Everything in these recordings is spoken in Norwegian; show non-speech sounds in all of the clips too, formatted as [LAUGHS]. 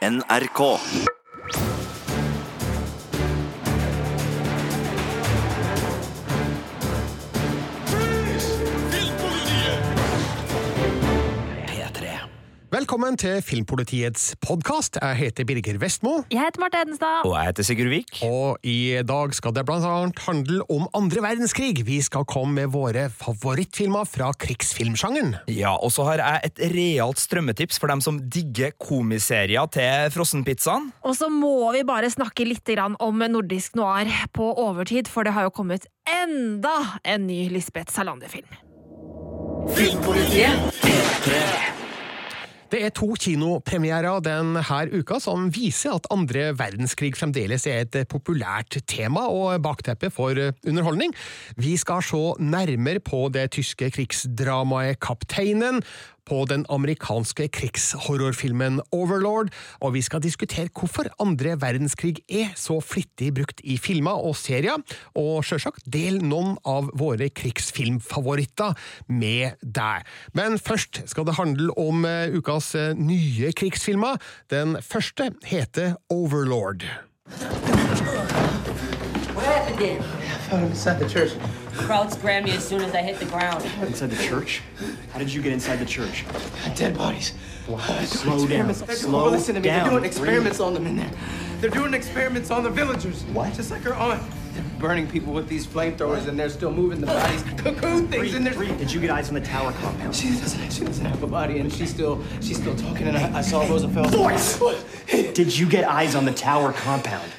NRK. Velkommen til Filmpolitiets podkast. Jeg heter Birger Vestmo. Jeg heter Marte Hedenstad. Og jeg heter Sigurd Vik. Og i dag skal det blant annet handle om andre verdenskrig. Vi skal komme med våre favorittfilmer fra krigsfilmsjangeren. Ja, Og så har jeg et realt strømmetips for dem som digger komiserier til frossenpizzaen. Og så må vi bare snakke litt om nordisk noir på overtid, for det har jo kommet enda en ny Lisbeth Salander-film. Det er to kinopremierer denne uka som viser at andre verdenskrig fremdeles er et populært tema og bakteppe for underholdning. Vi skal se nærmere på det tyske krigsdramaet Kapteinen, på den amerikanske krigshorrorfilmen Overlord, og vi skal diskutere hvorfor andre verdenskrig er så flittig brukt i filmer og serier, og sjølsagt del noen av våre krigsfilmfavoritter med deg. Men først skal det handle om eh, ukas eh, nye krigsfilmer. Den første heter Overlord. What happened then? found him inside the church. Crowd grabbed me as soon as I hit the ground. Inside the church? How did you get inside the church? Dead bodies. Slow down. Experiments. Slow Listen to me. down. They're doing experiments on them in there. They're doing experiments on the villagers. What? Just like her aunt. They're burning people with these flamethrowers, and they're still moving the bodies. Cocoon things, and there's. Bree, did you get eyes on the tower compound? She doesn't. She doesn't have a body, and she's still. She's still talking. And I, I saw Roosevelt. Voice! Did you get eyes on the tower compound?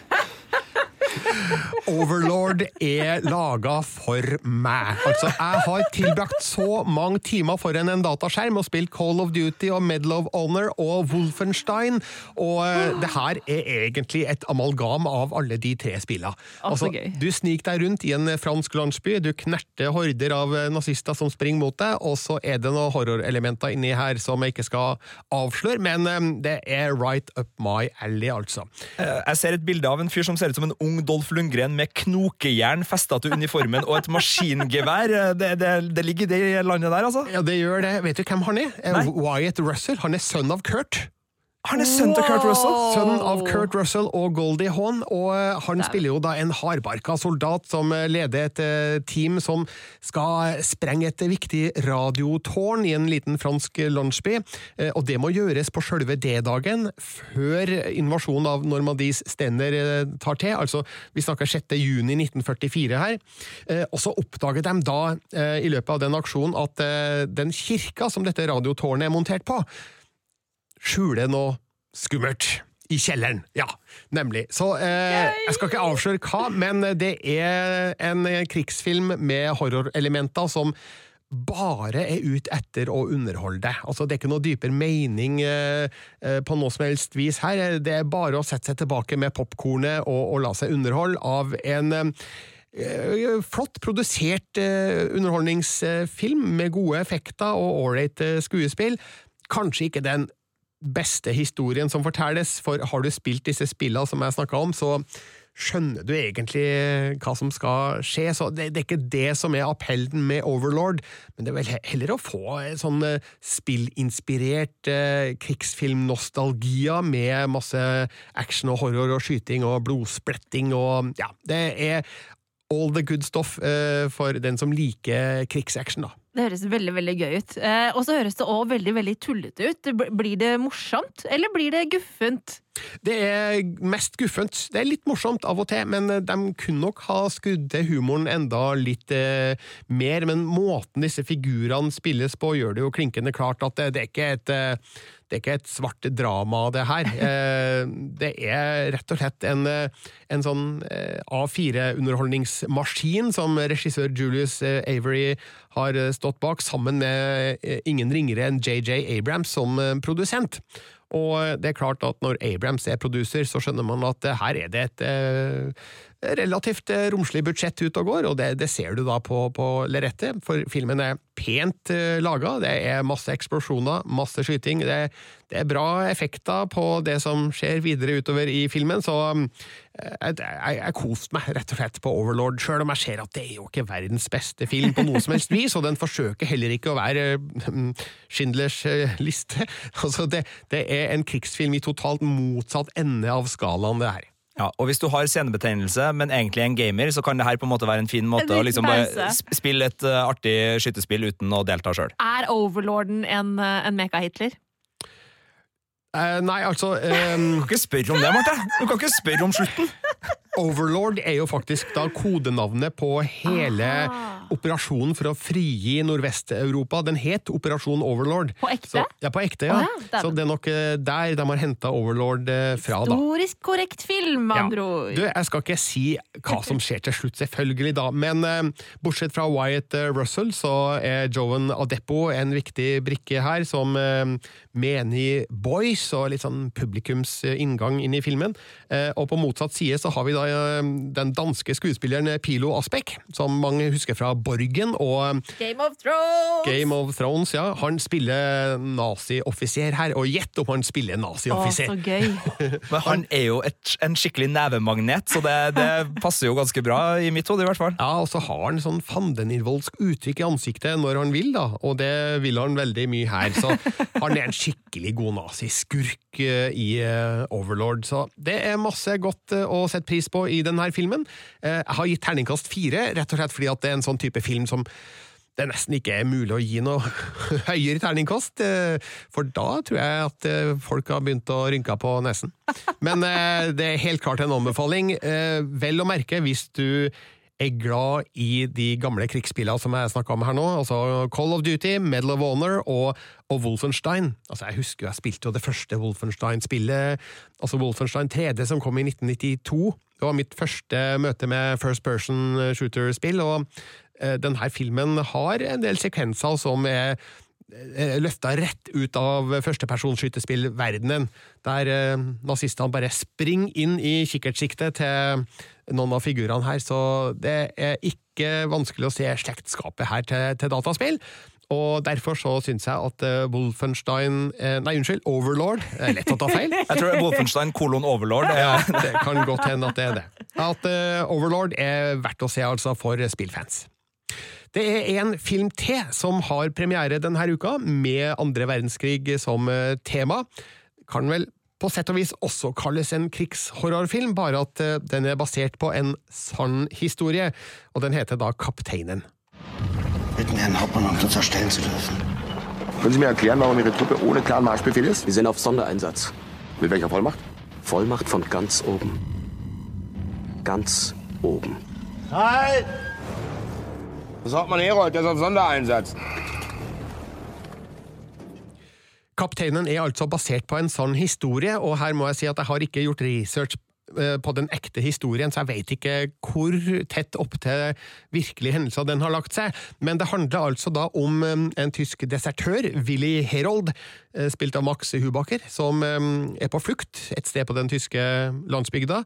Overlord er laga for meg. Altså, jeg har tilbrakt så mange timer foran en dataskjerm og spilt Call of Duty og Medal of Honor og Wolfenstein, og eh, det her er egentlig et amalgam av alle de tre spillene. Altså, du sniker deg rundt i en fransk landsby, du knerter horder av eh, nazister som springer mot deg, og så er det noen horrorelementer inni her som jeg ikke skal avsløre, men eh, det er right up my alley, altså. Jeg ser et bilde av en fyr som ser ut som en ung Dolph Lundgren med knokejern festa til uniformen og et maskingevær. Eh, Det, det, det ligger i det landet der, altså. Ja, det gjør det. Vet du hvem han er? Eh, Nei. Wyatt Russell. Han er sønn av Kurt. Han er sønnen til Kurt Russell. Sønnen av Kurt Russell og Goldie Hawn, og eh, han spiller jo da en hardbarka soldat som eh, leder et eh, team som skal sprenge et viktig radiotårn i en liten fransk landsby, og det må gjøres på sjølve D-dagen, før invasjonen av Normandies stender tar til, altså vi snakker 6. juni 1944 her, Eh, og så oppdager de da i løpet av den aksjonen at den kirka som dette radiotårnet er montert på, skjule noe skummelt. I kjelleren, ja, nemlig. Så eh, jeg skal ikke avsløre hva, men det er en krigsfilm med horrorelementer som bare er ute etter å underholde deg. Altså, det er ikke noe dypere mening eh, eh, på noe som helst vis her. Det er bare å sette seg tilbake med popkornet og, og la seg underholde av en eh, flott produsert eh, underholdningsfilm med gode effekter og ålreit eh, skuespill. Kanskje ikke den beste historien som fortelles, for har du spilt disse spillene som jeg snakka om, så skjønner du egentlig hva som skal skje. Så det, det er ikke det som er appellen med Overlord, men det er vel heller å få sånn eh, spillinspirert eh, krigsfilmnostalgia med masse action og horror og skyting og blodspletting og ja, det er all the good stuff eh, for den som liker krigsaction, da. Det høres veldig veldig gøy ut. Eh, og så høres det òg veldig veldig tullete ut. Blir det morsomt, eller blir det guffent? Det er mest guffent. Det er litt morsomt av og til, men eh, de kunne nok ha skrudd til humoren enda litt eh, mer. Men måten disse figurene spilles på, gjør det jo klinkende klart at det, det er ikke et eh, det er ikke et svart drama, det her. [LAUGHS] Eh, det er rett og slett en, eh, en sånn eh, A4-underholdningsmaskin som regissør Julius Avery har stått bak, sammen med ingen ringere enn JJ Abrams som produsent. Og det er klart at når Abrams er producer, så skjønner man at her er det et relativt romslig budsjett ut og går, og det, det ser du da på, på lerretet, for filmen er pent uh, laga. Det er masse eksplosjoner, masse skyting. Det, det, er bra effekter på det som skjer videre utover i filmen, så um, jeg, jeg, jeg koste meg rett og slett på Overlord, sjøl om jeg ser at det er jo ikke verdens beste film på noe som helst vis, og den forsøker heller ikke å være um, Schindlers uh, liste. [LAUGHS] Altså, det, det er en krigsfilm i totalt motsatt ende av skalaen, det her. Ja, og Hvis du har scenebetegnelse, men egentlig en gamer, så kan det her på en måte være en fin måte å liksom bare spille et uh, artig skytespill uten å delta sjøl. Er Overlorden en, uh, en meka-Hitler? Uh, nei, altså um... Du kan ikke spørre om det, Marte! Du kan ikke spørre om slutten! Overlord er jo faktisk da kodenavnet på hele Aha. Operasjonen for å frigi Nordvest-Europa. Den het Operasjon Overlord. På ekte? Så, ja, på ekte, ja. Oh, ja så det er nok eh, der de har henta Overlord eh, fra. da. Historisk korrekt film, med andre ord. Du, jeg skal ikke si hva som skjer til slutt, selvfølgelig, da, men eh, bortsett fra Wyatt Russell, så er Joan Adepo en viktig brikke her, som uh, menig boys og litt sånn publikumsinngang inn i filmen. Uh, og på motsatt side så har vi da Eh, den danske skuespilleren Pilo Aspek, som mange husker fra Borgen og Game of Thrones! Game of Thrones, ja. Han spiller nazioffiser her, og gjett om han spiller nazioffiser! [LAUGHS] Men han er jo et, en skikkelig nevemagnet, så det, det, passer jo ganske bra i mitt hode, i hvert fall. Ja, og så har han sånn fandenivoldsk uttrykk i ansiktet når han vil, da, og det vil han veldig mye her. Så han er en skikkelig god naziskurk eh, i eh, Overlord, så det er masse godt å sette pris på i denne filmen. Eh, jeg har gitt terningkast fire, rett og slett fordi at det er en sånn type film som det nesten ikke er mulig å gi noe [LAUGHS] høyere terningkast, eh, for da tror jeg at eh, folk har begynt å rynke på nesen. Men det er helt klart en anbefaling. Vel å merke hvis du er glad i de gamle krigsspillene som jeg snakka om her nå, altså Call of Duty, Medal of Honor og, og Wolfenstein. Altså, jeg husker jeg spilte jo det første Wolfenstein-spillet, altså Wolfenstein 3D som kom i 1992. Det var mitt første møte med first person shooter-spill, og eh, denne filmen har en del sekvenser som er løfta rett ut av førstepersonskytespillverdenen, der eh, nazistene bare springer inn i kikkertsiktet til noen av figurene her, så det er ikke vanskelig å se slektskapet her til, til dataspill. Og derfor så syns jeg at uh, Wolfenstein Nei, unnskyld, Overlord Det er lett å ta feil. [LAUGHS] jeg tror det er Wolfenstein kolon Overlord. ja, det kan godt hende at det er det. At Overlord er verdt å se altså for spillfans. Det er en film til som har premiere denne uka, med andre verdenskrig som tema. Kan vel på sett og vis også kalles en krigshorrorfilm, bare at eh, den er basert på en sann historie, og den heter da Kapteinen. Bitten Herrn Hauptmann, uns erstellen zu dürfen. Können Sie mir erklären, warum Ihre Truppe ohne klaren Marschbefehl ist? Wir sind auf Sondereinsatz. Mit welcher Vollmacht? Vollmacht von ganz oben. Ganz oben. Halt! Das Hauptmann Herold, der ist auf Sondereinsatz. Kapteinen er altså basert på en sånn historie, og her må jeg si at jeg har ikke gjort research på den ekte historien, så jeg vet ikke hvor tett opp til virkelige hendelser den har lagt seg. Men det handler altså da om eh, en tysk desertør, Willy Herold, eh, spilt av Max Hubacher, som er på flukt et sted på den tyske landsbygda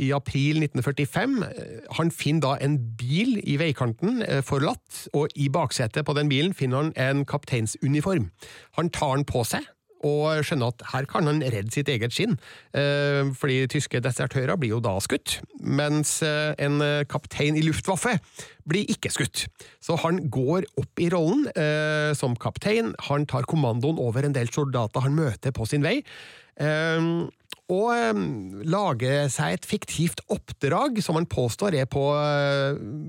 i april 1945. Han finner da en bil i veikanten, forlatt, og i baksetet på den bilen finner han en kapteinsuniform. Han tar den på seg og skjønner at her kan han redde sitt eget skinn, eh, fordi tyske desertører blir jo da skutt, mens eh, en eh, kaptein i Luftwaffe blir ikke skutt. Så han går opp i rollen som kaptein, han tar kommandoen over en del soldater han møter på sin vei. Og lager seg et fiktivt oppdrag som han påstår er på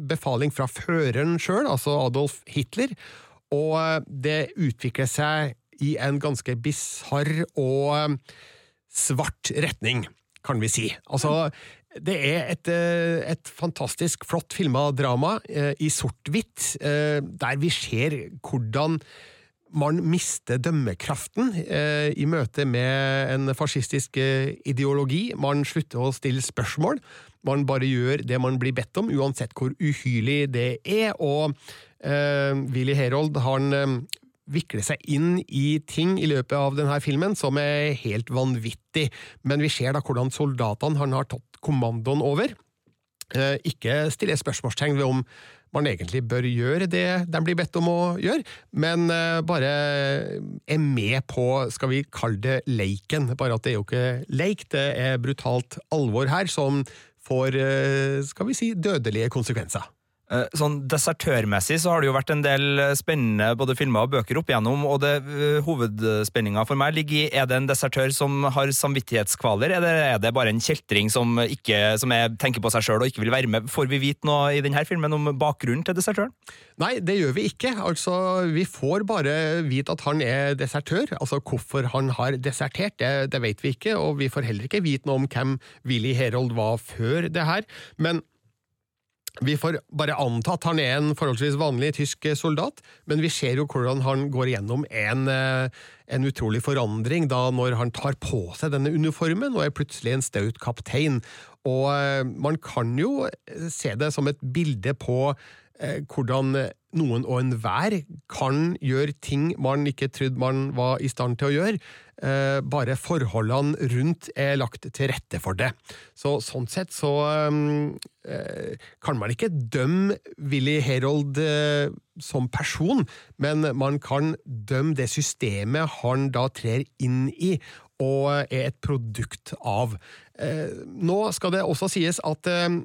befaling fra føreren sjøl, altså Adolf Hitler. Og det utvikler seg i en ganske bisarr og um, svart retning, kan vi si. Altså, det er et, uh, et fantastisk flott filma drama uh, i sort-hvitt, uh, der vi ser hvordan man mister dømmekraften i møte med en fascistisk ideologi. Man slutter å stille spørsmål. Man bare gjør det man blir bedt om, uansett hvor uhyrlig det er. Og Willy Herold han vikle seg inn i ting i løpet av denne filmen som er helt vanvittig, men vi ser da hvordan soldatene han har tatt kommandoen over, eh, ikke stiller spørsmålstegn ved om man egentlig bør gjøre det de blir bedt om å gjøre, men eh, bare er med på, skal vi kalle det leiken. Bare at det er jo ikke leik, det er brutalt alvor her som får, eh, skal vi si, dødelige konsekvenser. Eh, Sånn Desertørmessig så har det jo vært en del eh, spennende både filmer og bøker opp igjennom, og det uh, hovedspenninga for meg ligger i er det en desertør som har samvittighetskvaler, eller er det bare en kjeltring som, ikke, som er, tenker på seg sjøl og ikke vil være med? Får vi vite noe i denne filmen om bakgrunnen til desertøren? Nei, det gjør vi ikke. Altså, Vi får bare vite at han er desertør. Altså Hvorfor han har desertert, det, det vet vi ikke, og vi får heller ikke vite noe om hvem Willy Herold var før det her. Men vi får bare anta at han er en forholdsvis vanlig tysk soldat, men vi ser jo hvordan han går gjennom en, eh, en utrolig forandring da når han tar på seg denne uniformen og er plutselig en staut kaptein. Og eh, man kan jo se det som et bilde på eh, hvordan noen og enhver kan gjøre ting man ikke trodde man var i stand til å gjøre, eh, bare forholdene rundt er lagt til rette for det. Så sånn sett så eh, kan man ikke dømme Willy Herold eh, som person, men man kan dømme det systemet han da trer inn i, og er et produkt av. Nå skal det også sies at eh,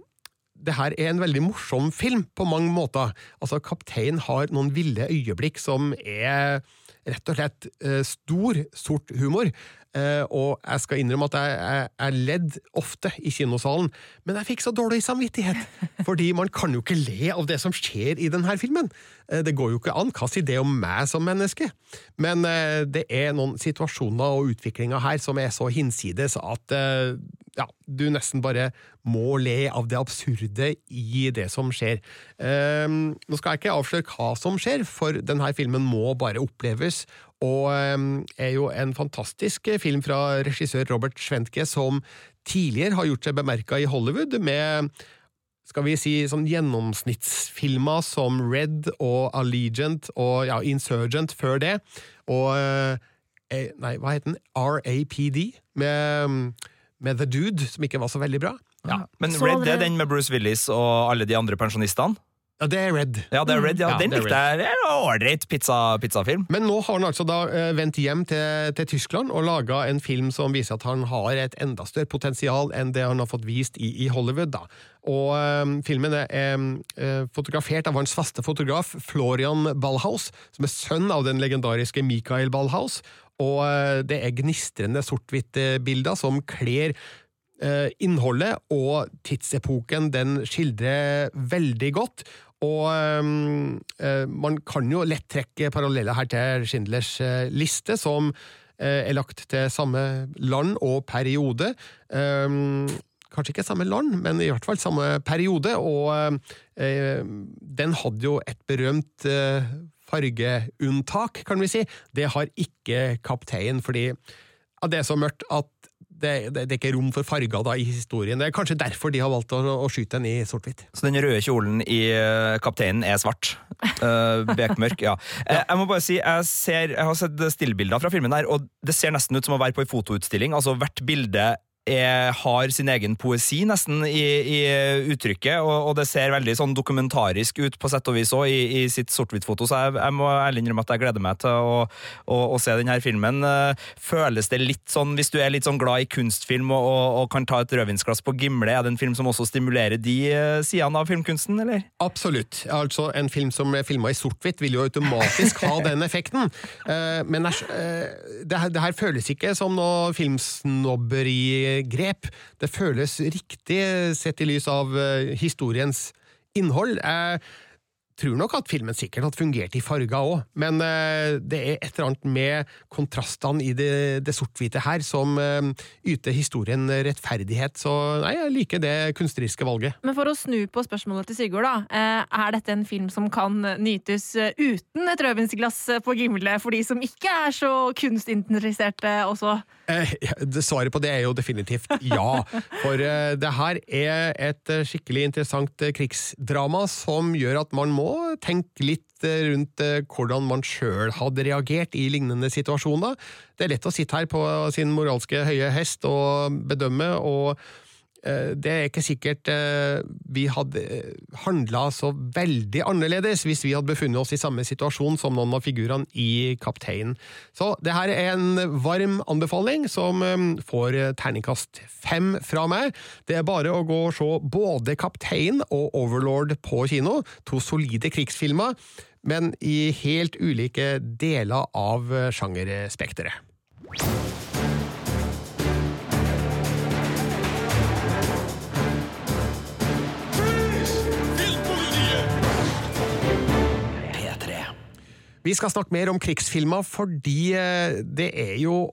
det her er en veldig morsom film på mange måter. Altså, Kapteinen har noen ville øyeblikk som er rett og slett eh, stor, sort humor. Eh, og jeg skal innrømme at jeg, jeg, jeg ledd ofte i kinosalen, men jeg fikk så dårlig samvittighet. [LAUGHS] Fordi man kan jo ikke le av det som skjer i denne filmen. Eh, det går jo ikke an. Hva sier det om meg som menneske? Men det er noen situasjoner og utviklinger her som er så hinsides at ja, du nesten bare må le av det absurde i det som skjer. Ehm, nå skal jeg ikke avsløre hva som skjer, for denne filmen må bare oppleves, og ehm, er jo en fantastisk film fra regissør Robert Schwentke, som tidligere har gjort seg bemerka i Hollywood med skal vi si sånn gjennomsnittsfilmer som Red og Allegiant og ja, Insurgent før det, og eh, Nei, hva heter den? RAPD, med med The Dude, som ikke var så veldig bra. Ja, Men Så Red det er den med Bruce Willis og alle de andre pensjonistene? ja det er Red. Ja, det er Red, ja. Ja, den likte jeg. Ålreit pizza, pizzafilm. Men nå har han altså da eh, vendt hjem til, til Tyskland og laga en film som viser at han har et enda større potensial enn det han har fått vist i, i Hollywood. da. Og um, filmen er um, fotografert av hans faste fotograf Florian Ballhaus, som er sønn av den legendariske Michael Ballhaus. Og eh, det er gnistrende sort-hvitt-bilder som kler eh, innholdet og tidsepoken den skildrer veldig godt. Og man kan jo lett trekke paralleller her til Schindlers liste, som er lagt til samme land og periode. Kanskje ikke samme land, men i hvert fall samme periode, og den hadde jo et berømt fargeunntak, kan vi si. Det har ikke kapteinen, fordi det er så mørkt at det, det, det er ikke rom for farger da i historien. Det er kanskje derfor de har valgt å, å skyte den i sort-hvitt. Så den røde kjolen i eh, Kapteinen er svart. Uh, bekmørk, ja. [LAUGHS] Eh, jeg må bare si, jeg, ser, jeg har sett stillbilder fra filmen her, og det ser nesten ut som å være på en fotoutstilling. Altså, hvert bilde er, har sin egen poesi, nesten, i, i uttrykket, og, og det ser veldig sånn dokumentarisk ut på sett og vis òg, i, i sitt sort-hvitt-foto, så jeg, jeg må ærlig innrømme at jeg gleder meg til å, å, å se denne filmen. Eh, Føles det litt sånn, hvis du er litt sånn glad i kunstfilm og, og, og kan ta et rødvinsglass på Gimle, er det en film som også stimulerer de eh, sidene av filmkunsten, eller? Absolutt. Altså, En film som er filma i sort-hvitt, vil jo automatisk ha den effekten. Eh, men det, her, det her føles ikke som noe filmsnobbergrep. Det føles riktig sett i lys av eh, historiens innhold. Jeg tror nok at filmen sikkert hadde fungert i farger òg, men eh, det er et eller annet med kontrastene i det, det sort-hvite her som eh, yter historien rettferdighet. Så nei, jeg liker det kunstneriske valget. Men for å snu på spørsmålet til Sigurd, da. eh, Er dette en film som kan nytes uten et rødvinsglass på Gimle, for de som ikke er så kunstinteresserte også? Svaret på det er jo definitivt ja. For det her er et skikkelig interessant krigsdrama som gjør at man må tenke litt eh, rundt eh, hvordan man sjøl hadde reagert i lignende situasjoner. Det er lett å sitte her på sin moralske høye hest og bedømme, og det er ikke sikkert eh, vi hadde handla så veldig annerledes hvis vi hadde befunnet oss i samme situasjon som noen av figurene i Kapteinen. Så det her er en varm anbefaling som eh, får terningkast fem fra meg. Det er bare å gå og se både Kaptein og Overlord på kino, to solide krigsfilmer, men i helt ulike deler av sjangerspekteret. Vi skal snakke mer om krigsfilmer fordi eh, det er jo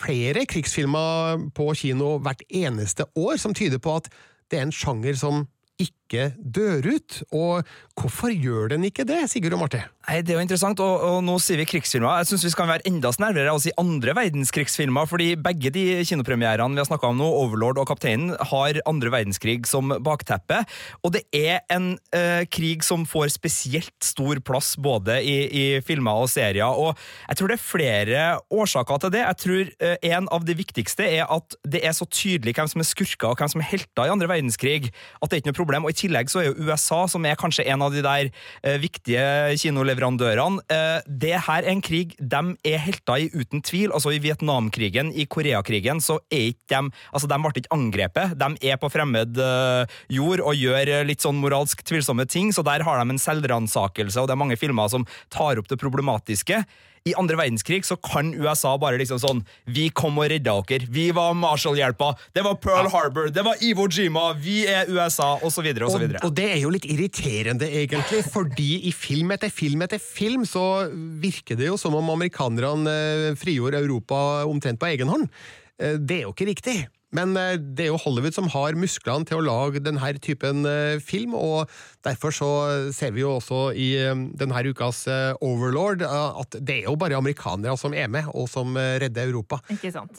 flere krigsfilmer på kino hvert eneste år som tyder på at det er en sjanger som ikke dør ut. Og hvorfor gjør den ikke det, Sigurd og Marte? Nei, Det er jo interessant, og, og nå sier vi krigsfilmer. Jeg syns vi skal være enda snarere og si andre verdenskrigsfilmer, fordi begge de kinopremierene vi har snakka om nå, Overlord og Kapteinen, har andre verdenskrig som bakteppe. Og det er en eh, krig som får spesielt stor plass både i, i, filmer og serier. Og jeg tror det er flere årsaker til det. Jeg tror eh, en av de viktigste er at det er så tydelig hvem som er skurker og hvem som er helter i andre verdenskrig, at det er ikke noe problem. Og i tillegg så er jo USA, som er kanskje en av de der eh, viktige kinoleverandørene. Eh, det her er en krig de er helter i, uten tvil. Altså I Vietnamkrigen, i Koreakrigen, så er ikke de Altså, de ble ikke angrepet. De er på fremmed eh, jord og gjør litt sånn moralsk tvilsomme ting, så der har de en selvransakelse, og det er mange filmer som tar opp det problematiske. I andre verdenskrig så kan USA bare liksom sånn Vi kom og redda dere. Vi var Marshall-hjelpa. Det var Pearl Harbor. Det var Iwo Jima. Vi er USA, osv. Og, osv. og det er jo litt irriterende, egentlig, fordi i film etter film etter film så virker det jo som om amerikanerne eh, frigjorde Europa omtrent på egen hånd. Eh, det er jo ikke riktig. Men eh, det er jo Hollywood som har musklene til å lage denne typen eh, film, og derfor så ser vi jo også i eh, denne ukas Overlord at det er jo bare amerikanere som er med, og som redder Europa.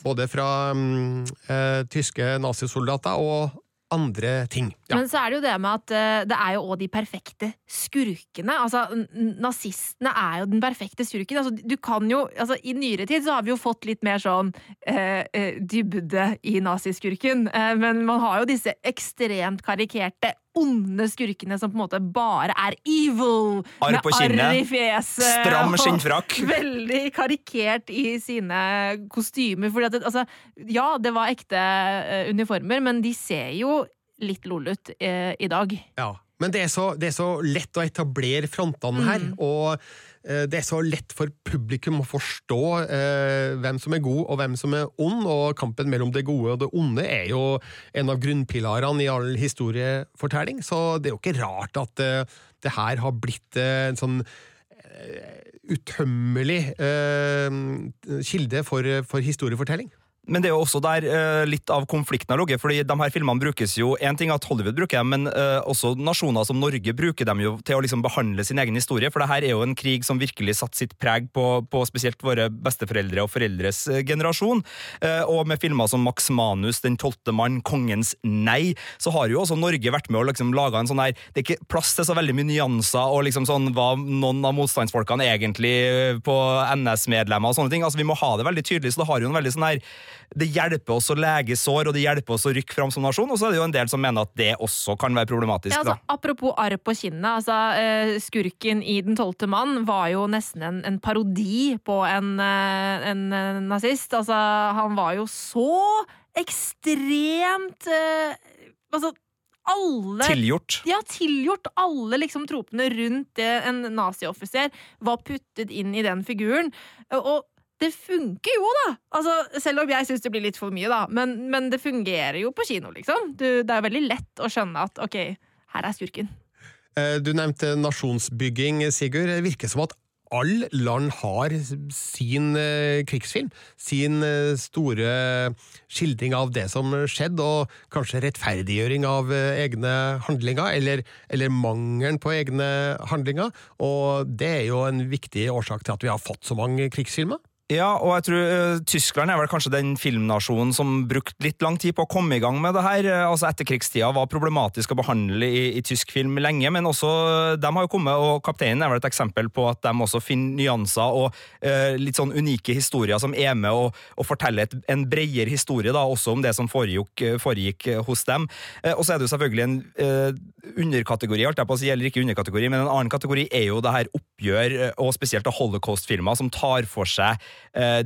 Både fra um, tyske nazisoldater og andre ting. Ja. Men så er det jo det med at uh, det er jo òg de perfekte skurkene. Altså, nazistene er jo den perfekte skurken. Altså, du kan jo altså, I nyere tid så har vi jo fått litt mer sånn uh, uh, dybde i naziskurken. men man har jo disse ekstremt karikerte onde skurkene som på en måte bare er evil. Arr på kinnet. i fjeset. Stram skinnfrakk. [LAUGHS] Veldig karikert i sine kostymer. Fordi at, altså, ja, det var ekte uniformer, men de ser jo litt lol ut eh, i dag. Ja, men det er, så, det er så lett å etablere frontene her, Mm. og eh, det er så lett for publikum å forstå eh, hvem som er god og hvem som er ond, og kampen mellom det gode og det onde er jo en av grunnpilarene i all historiefortelling, så det er jo ikke rart at eh, det her har blitt en sånn utømmelig kilde for, for historiefortelling. Men det er jo også der uh, litt av konflikten har ligget. fordi de her filmene brukes jo En ting at Hollywood bruker dem, men uh, også nasjoner som Norge bruker dem jo til å liksom behandle sin egen historie. For det her er jo en krig som virkelig satte sitt preg på, på spesielt våre besteforeldre og foreldres uh, generasjon. og med filmer som Max Manus, Den tolvte mann, Kongens nei, så har jo også Norge vært med og liksom laga en sånn her Det er ikke plass til så veldig mye nyanser og liksom sånn hva noen av motstandsfolkene egentlig på NS-medlemmer og sånne ting. Altså Vi må ha det veldig tydelig, så det har jo en veldig sånn her det hjelper oss å lege sår, og det hjelper oss å rykke fram som nasjon. Og så er det jo en del som mener at det også kan være problematisk. Ja, altså, apropos arr på kinnet. Altså, eh, skurken i Den tolvte mann var jo nesten en, en parodi på en, eh, en, eh, nazist. Altså, han var jo så ekstremt Altså, alle Tilgjort. Ja, tilgjort. Alle liksom tropene rundt det, en nazioffiser var puttet inn i den figuren. Og det funker jo, da! Altså, selv om jeg syns det blir litt for mye, da. Men, men det fungerer jo på kino, liksom. Du, det er veldig lett å skjønne at ok, her er skurken. Eh, Du nevnte nasjonsbygging, Sigurd. Det virker som at alle land har sin eh, krigsfilm. Sin eh, store skildring av det som skjedde, og kanskje rettferdiggjøring av egne handlinger, eller, eller mangelen på egne handlinger. Og det er jo en viktig årsak til at vi har fått så mange krigsfilmer. Ja, og jeg tror uh, Tyskland er vel kanskje den filmnasjonen som brukte litt lang tid på å komme i gang med det her. Eh, altså Etterkrigstida var problematisk å behandle i, i tysk film lenge, men også eh, de har jo kommet, og Kapteinen er vel et eksempel på at de også finner nyanser og uh, litt sånn unike historier som er med å, å fortelle et, en bredere historie, da, også om det som foregikk, foregikk hos dem. Uh, og så er det jo selvfølgelig en underkategori, alt jeg på å si, eller ikke underkategori, men en annen kategori er jo det her oppgjør, og spesielt holocaust-filmer, som tar for seg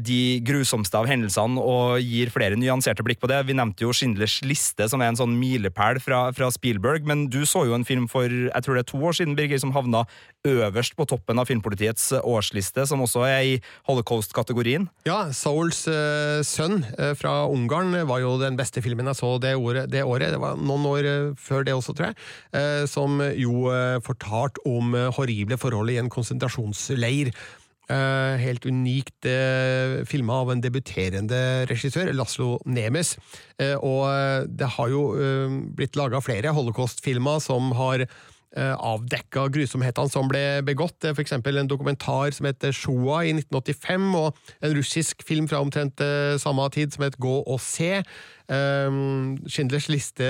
de grusomste av hendelsene og gir flere nyanserte blikk på det. Vi nevnte jo Schindlers liste, som er en sånn milepæl fra, fra, Spielberg, men du så jo en film for jeg tror det er to år siden, Birger, som havna øverst på toppen av Filmpolitiets årsliste, som også er i holocaust-kategorien. Ja, Souls uh, sønn uh, fra Ungarn var jo den beste filmen jeg så det, året. Det, året. det var noen år før det også, tror jeg, uh, som jo fortalte om horrible forhold i en konsentrasjonsleir. Uh, helt unikt uh, filma av en debuterende regissør, Laslo Nemes. Uh, og det har jo blitt laga flere holocaust-filmer som har avdekka grusomhetene som ble begått. Eksempel en dokumentar som heter Shoa i 1985, og en russisk film fra omtrent samme tid som het Gå og se. Um, Schindlers liste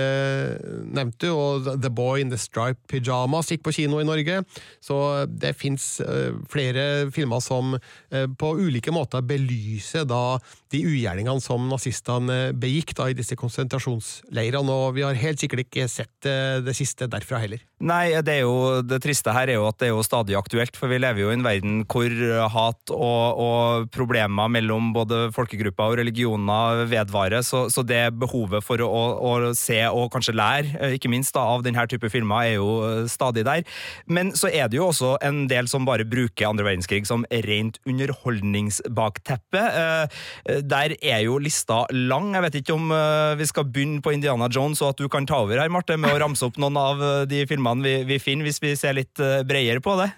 nevnte du, og The Boy in the Striped Pyjamas gikk på kino i Norge. Så det fins uh, flere filmer som uh, på ulike måter belyser da de ugjerningene som nazistene begikk da i disse konsentrasjonsleirene, og vi har helt sikkert ikke sett uh, det siste derfra heller. Nei, det, jo, det triste her er jo at det er jo stadig aktuelt, for vi lever jo i en verden hvor hat og, og problemer mellom både folkegrupper og religioner vedvarer, så, så det behovet for å, å, se og kanskje lære, eh, ikke minst da, av denne type filmer, er jo eh, stadig der. Men så er det jo også en del som bare bruker andre verdenskrig som rent underholdningsbakteppe. Eh, der er jo lista lang. Jeg vet ikke om vi skal begynne på Indiana Jones, og at du kan ta over her, Marte, med å ramse opp noen av de filmene vi, vi finner, hvis vi ser litt bredere på det.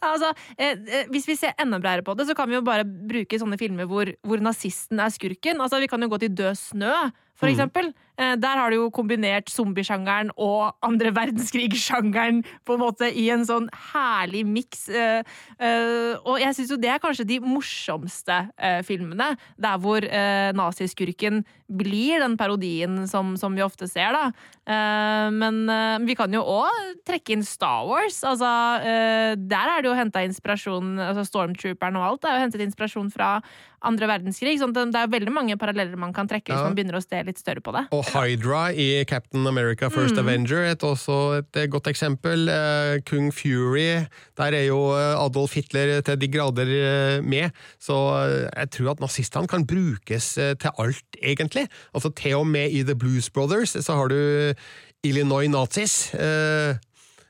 Altså, eh, hvis vi ser enda bredere på det, så kan vi jo bare bruke sånne filmer hvor, hvor nazisten er skurken. Altså, vi kan jo gå til Død snø, for mm. eksempel. Mm. der har du jo kombinert zombiesjangeren og andre verdenskrig-sjangeren på en måte i en sånn herlig miks. Eh, eh, og jeg syns jo det er kanskje de morsomste filmene, der hvor naziskurken blir den parodien som, som, vi ofte ser, da. Men vi kan jo òg trekke inn Star Wars. Altså, der er det jo henta inspirasjon altså Stormtrooperen og alt er jo hentet inspirasjon fra andre verdenskrig. sånn det er veldig mange paralleller man kan trekke hvis man begynner å se litt større på det. Og Hydra i Captain America First mm. Avenger et også et eh, godt eksempel. Uh, Kung Fury, der er jo eh, Adolf Hitler til de grader med. Så jeg tror at nazistene kan brukes til alt, egentlig. Altså Til og med i The Blues Brothers så har du Illinois Nazis. Uh,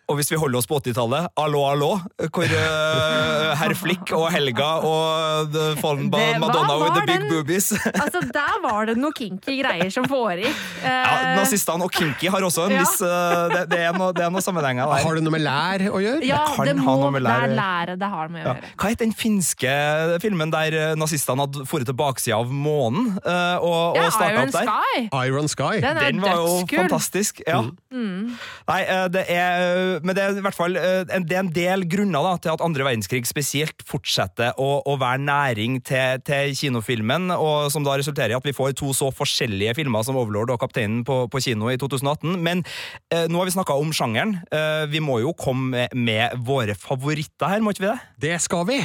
og hvis vi holder oss på 80-tallet, Allo, allo, hvor uh, herr Flick og Helga og the fallen det, Madonna with the big den, boobies [LAUGHS] Altså, Der var det noe kinky greier som foregikk. Uh, ja, Nazistene og kinky har også en ja. viss uh, det, det, er noe, det, er noe, sammenhenger der. Har det noe med lær å gjøre? Ja, det, det må være lære det har med å gjøre. Ja. Hva het den finske filmen der nazistene hadde dratt til baksida av månen og, ja, og starta opp der? Sky. Iron Sky. Den, den var jo fantastisk. Ja. Mm. Nei, det er men det er i hvert fall en, det er en del grunner da, til at andre verdenskrig spesielt fortsetter å, å være næring til, til, kinofilmen, og som da resulterer i at vi får to så forskjellige filmer som Overlord og Kapteinen på, på kino i 2018. Men eh, nå har vi snakka om sjangeren. Eh, vi må jo komme med, med våre favoritter her, må ikke vi det? Det skal vi!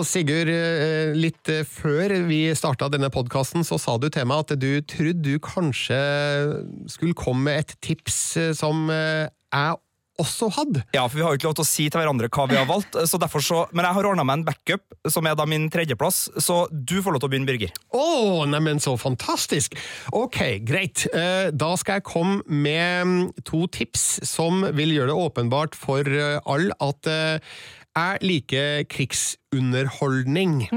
Og Sigurd, eh, litt eh, før vi starta denne podkasten, så sa du til meg at du trodde du kanskje skulle komme med et tips eh, som jeg også hadde. Ja, for vi har jo ikke lov til å si til hverandre hva vi har valgt, så derfor så, men jeg har ordna meg en backup, som er da min tredjeplass, så du får lov til å begynne, Birger. Å, oh, neimen så fantastisk! Ok, greit. Da skal jeg komme med mm, to tips som vil gjøre det åpenbart for alle at jeg liker krigsunderholdning. [LAUGHS]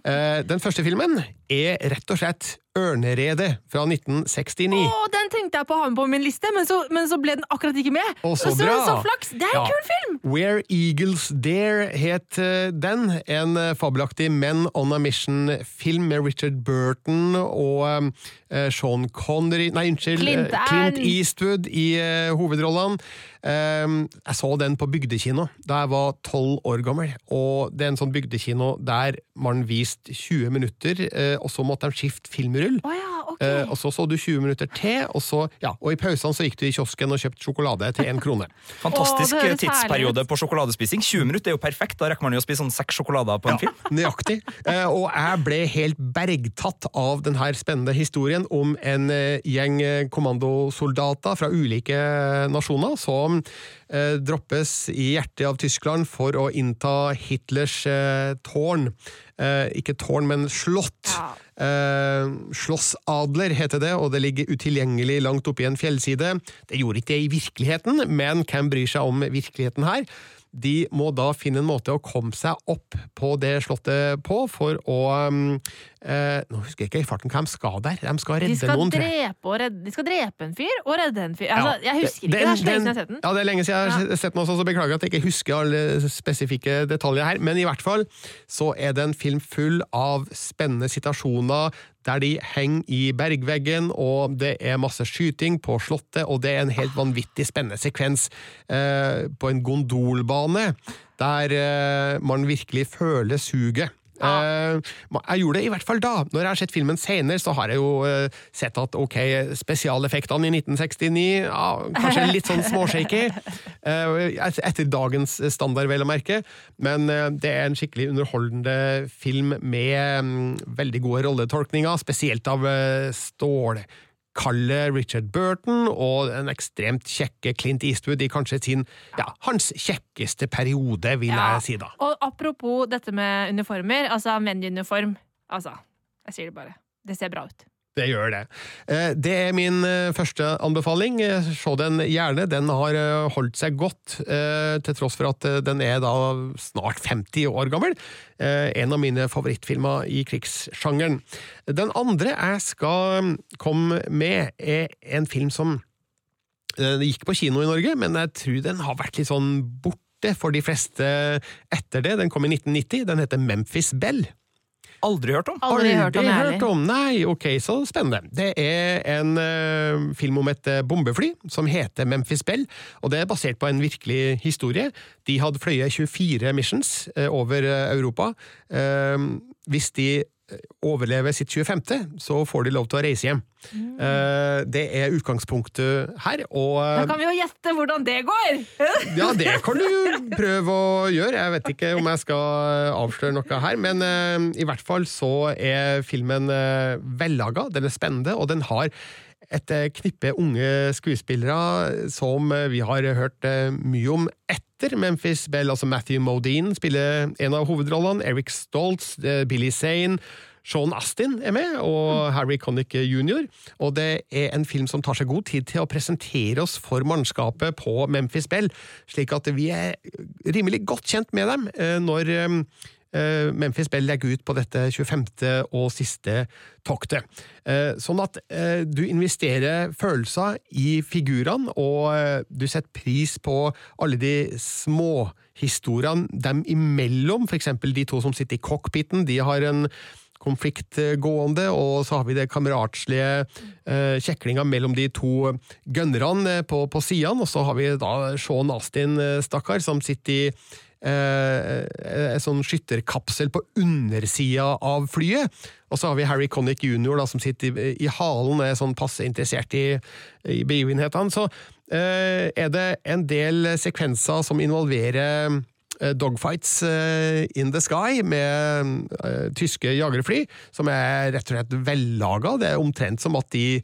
Eh, den første filmen er rett og slett Ørneredet fra 1969. Å, den tenkte jeg på å ha med på min liste, men så, men så ble den akkurat ikke med. Å, så så, bra! så flaks! Det er en Ja. kul film! Where Eagles Dare het eh, den. En eh, fabelaktig Men on a Mission-film med Richard Burton og eh, Sean Connery Nei, unnskyld. Clint Clint Eastwood. I uh, hovedrollene. Eh, jeg så den på bygdekino da jeg var tolv år gammel. Og det er en sånn bygdekino der man viste 20 minutter, uh, og så måtte de skifte filmrull. Å ja, okay. Eh, og så så du 20 minutter til, og, så, ja, og i pausene så gikk du i kiosken og kjøpte sjokolade til én krone. [LAUGHS] Fantastisk oh, tidsperiode på sjokoladespising. 20 minutter er jo perfekt. Da rekker man jo å spise sånn seks sjokolader på en film. [LAUGHS] Nøyaktig. Eh, og jeg ble helt bergtatt av denne spennende historien om en eh, gjeng eh, kommandosoldater fra ulike nasjoner som eh, droppes i hjertet av Tyskland for å innta Hitlers eh, tårn. Eh, ikke tårn, men slott. Ja. Eh, Slåssadler heter det, og det ligger utilgjengelig langt oppe i en fjellside. Det gjorde ikke det i virkeligheten, men hvem bryr seg om virkeligheten her? De må da finne en måte å komme seg opp på det slottet på, for å um, eh, Nå husker jeg ikke i farten hva de skal der. De skal De skal, noen. drepe redde, de skal drepe en fyr og redde en fyr. Altså, Ja, jeg husker ikke, det- det er lenge siden jeg har sett den. Ja, det er lenge siden jeg har sett den også, så beklager at jeg ikke husker alle spesifikke detaljer her. Men i hvert fall så er det en film full av spennende situasjoner der de henger i bergveggen, og det er masse skyting på slottet, og det er en helt vanvittig spennende sekvens eh, på en gondolbane, der eh, man virkelig føler suget. Eh, jeg gjorde det i hvert fall da. Når jeg har sett filmen senere, så har jeg jo eh, sett at ok, spesialeffektene i 1969 ja, Kanskje litt sånn småshaky. [LAUGHS] eh, etter dagens standard, vel å merke. Men det er en skikkelig underholdende film med mm, veldig gode rolletolkninger, spesielt av uh, stålkalde Richard Burton og den ekstremt kjekke Clint Eastwood i kanskje sin, ja, hans kjekkeste periode, vil Ja. jeg si da. Og apropos dette med uniformer, altså menn-uniform. Altså, jeg sier det bare. Det ser bra ut. Det gjør det. Eh, Det er min eh, første anbefaling. Eh, Se den gjerne. Den har holdt seg godt, til tross for at den er da snart 50 år gammel. En av mine favorittfilmer i krigssjangeren. Den andre jeg skal mm, komme med, er en film som gikk på kino i Norge, men jeg tror den har vært litt sånn borte for de fleste etter det. Den kom i 1990. Den heter Memphis Bell. Aldri hørt om. Aldri hørt om, jeg hørt om. Nei, ok, så spennende. Det er en uh, film om et eh, bombefly som heter Memphis Bell, og det er basert på en virkelig historie. De hadde fløyet 24 missions uh, over Europa. Uh, hvis de eh, overlever sitt 25., så får de lov til å reise hjem. Mm. det er utgangspunktet her, og Mm. Da kan vi jo gjette hvordan det går! [LAUGHS] ja, det kan du prøve å gjøre. Jeg vet ikke om jeg skal avsløre noe her, men eh, i hvert fall så er filmen vellaga, den er spennende, og den har et eh, knippe unge skuespillere som eh, vi har hørt eh, mye om etter Memphis Bell. Altså Matthew Modine spiller en av hovedrollene, Eric Stoltz, Billy Zane, Sean Astin er med, og Harry Connick jr. Og det er en film som tar seg god tid til å presentere oss for mannskapet på Memphis Bell, slik at vi er rimelig godt kjent med dem når Memphis Bell legger ut på dette 25. og siste toktet. Eh, Sånn at eh, du investerer følelser i figurene, og eh, du setter pris på alle de småhistoriene dem imellom, eksempel de to som sitter i cockpiten, de har en konflikt eh, gående, og så har vi det kameratslige eh, kjeklinga mellom de to gunnerne eh, på, på sidene, og så har vi da Sean Astin, eh, stakkar, som sitter i eh, en sånn skytterkapsel på undersida av flyet. Og så har vi Harry Connick jr., da, som sitter i, i halen og er sånn passe interessert i, i begivenhetene. Så eh, er det en del sekvenser som involverer eh, dogfights eh, in the sky med eh, tyske jagerfly, som er rett og slett vellaga. Det er omtrent som at de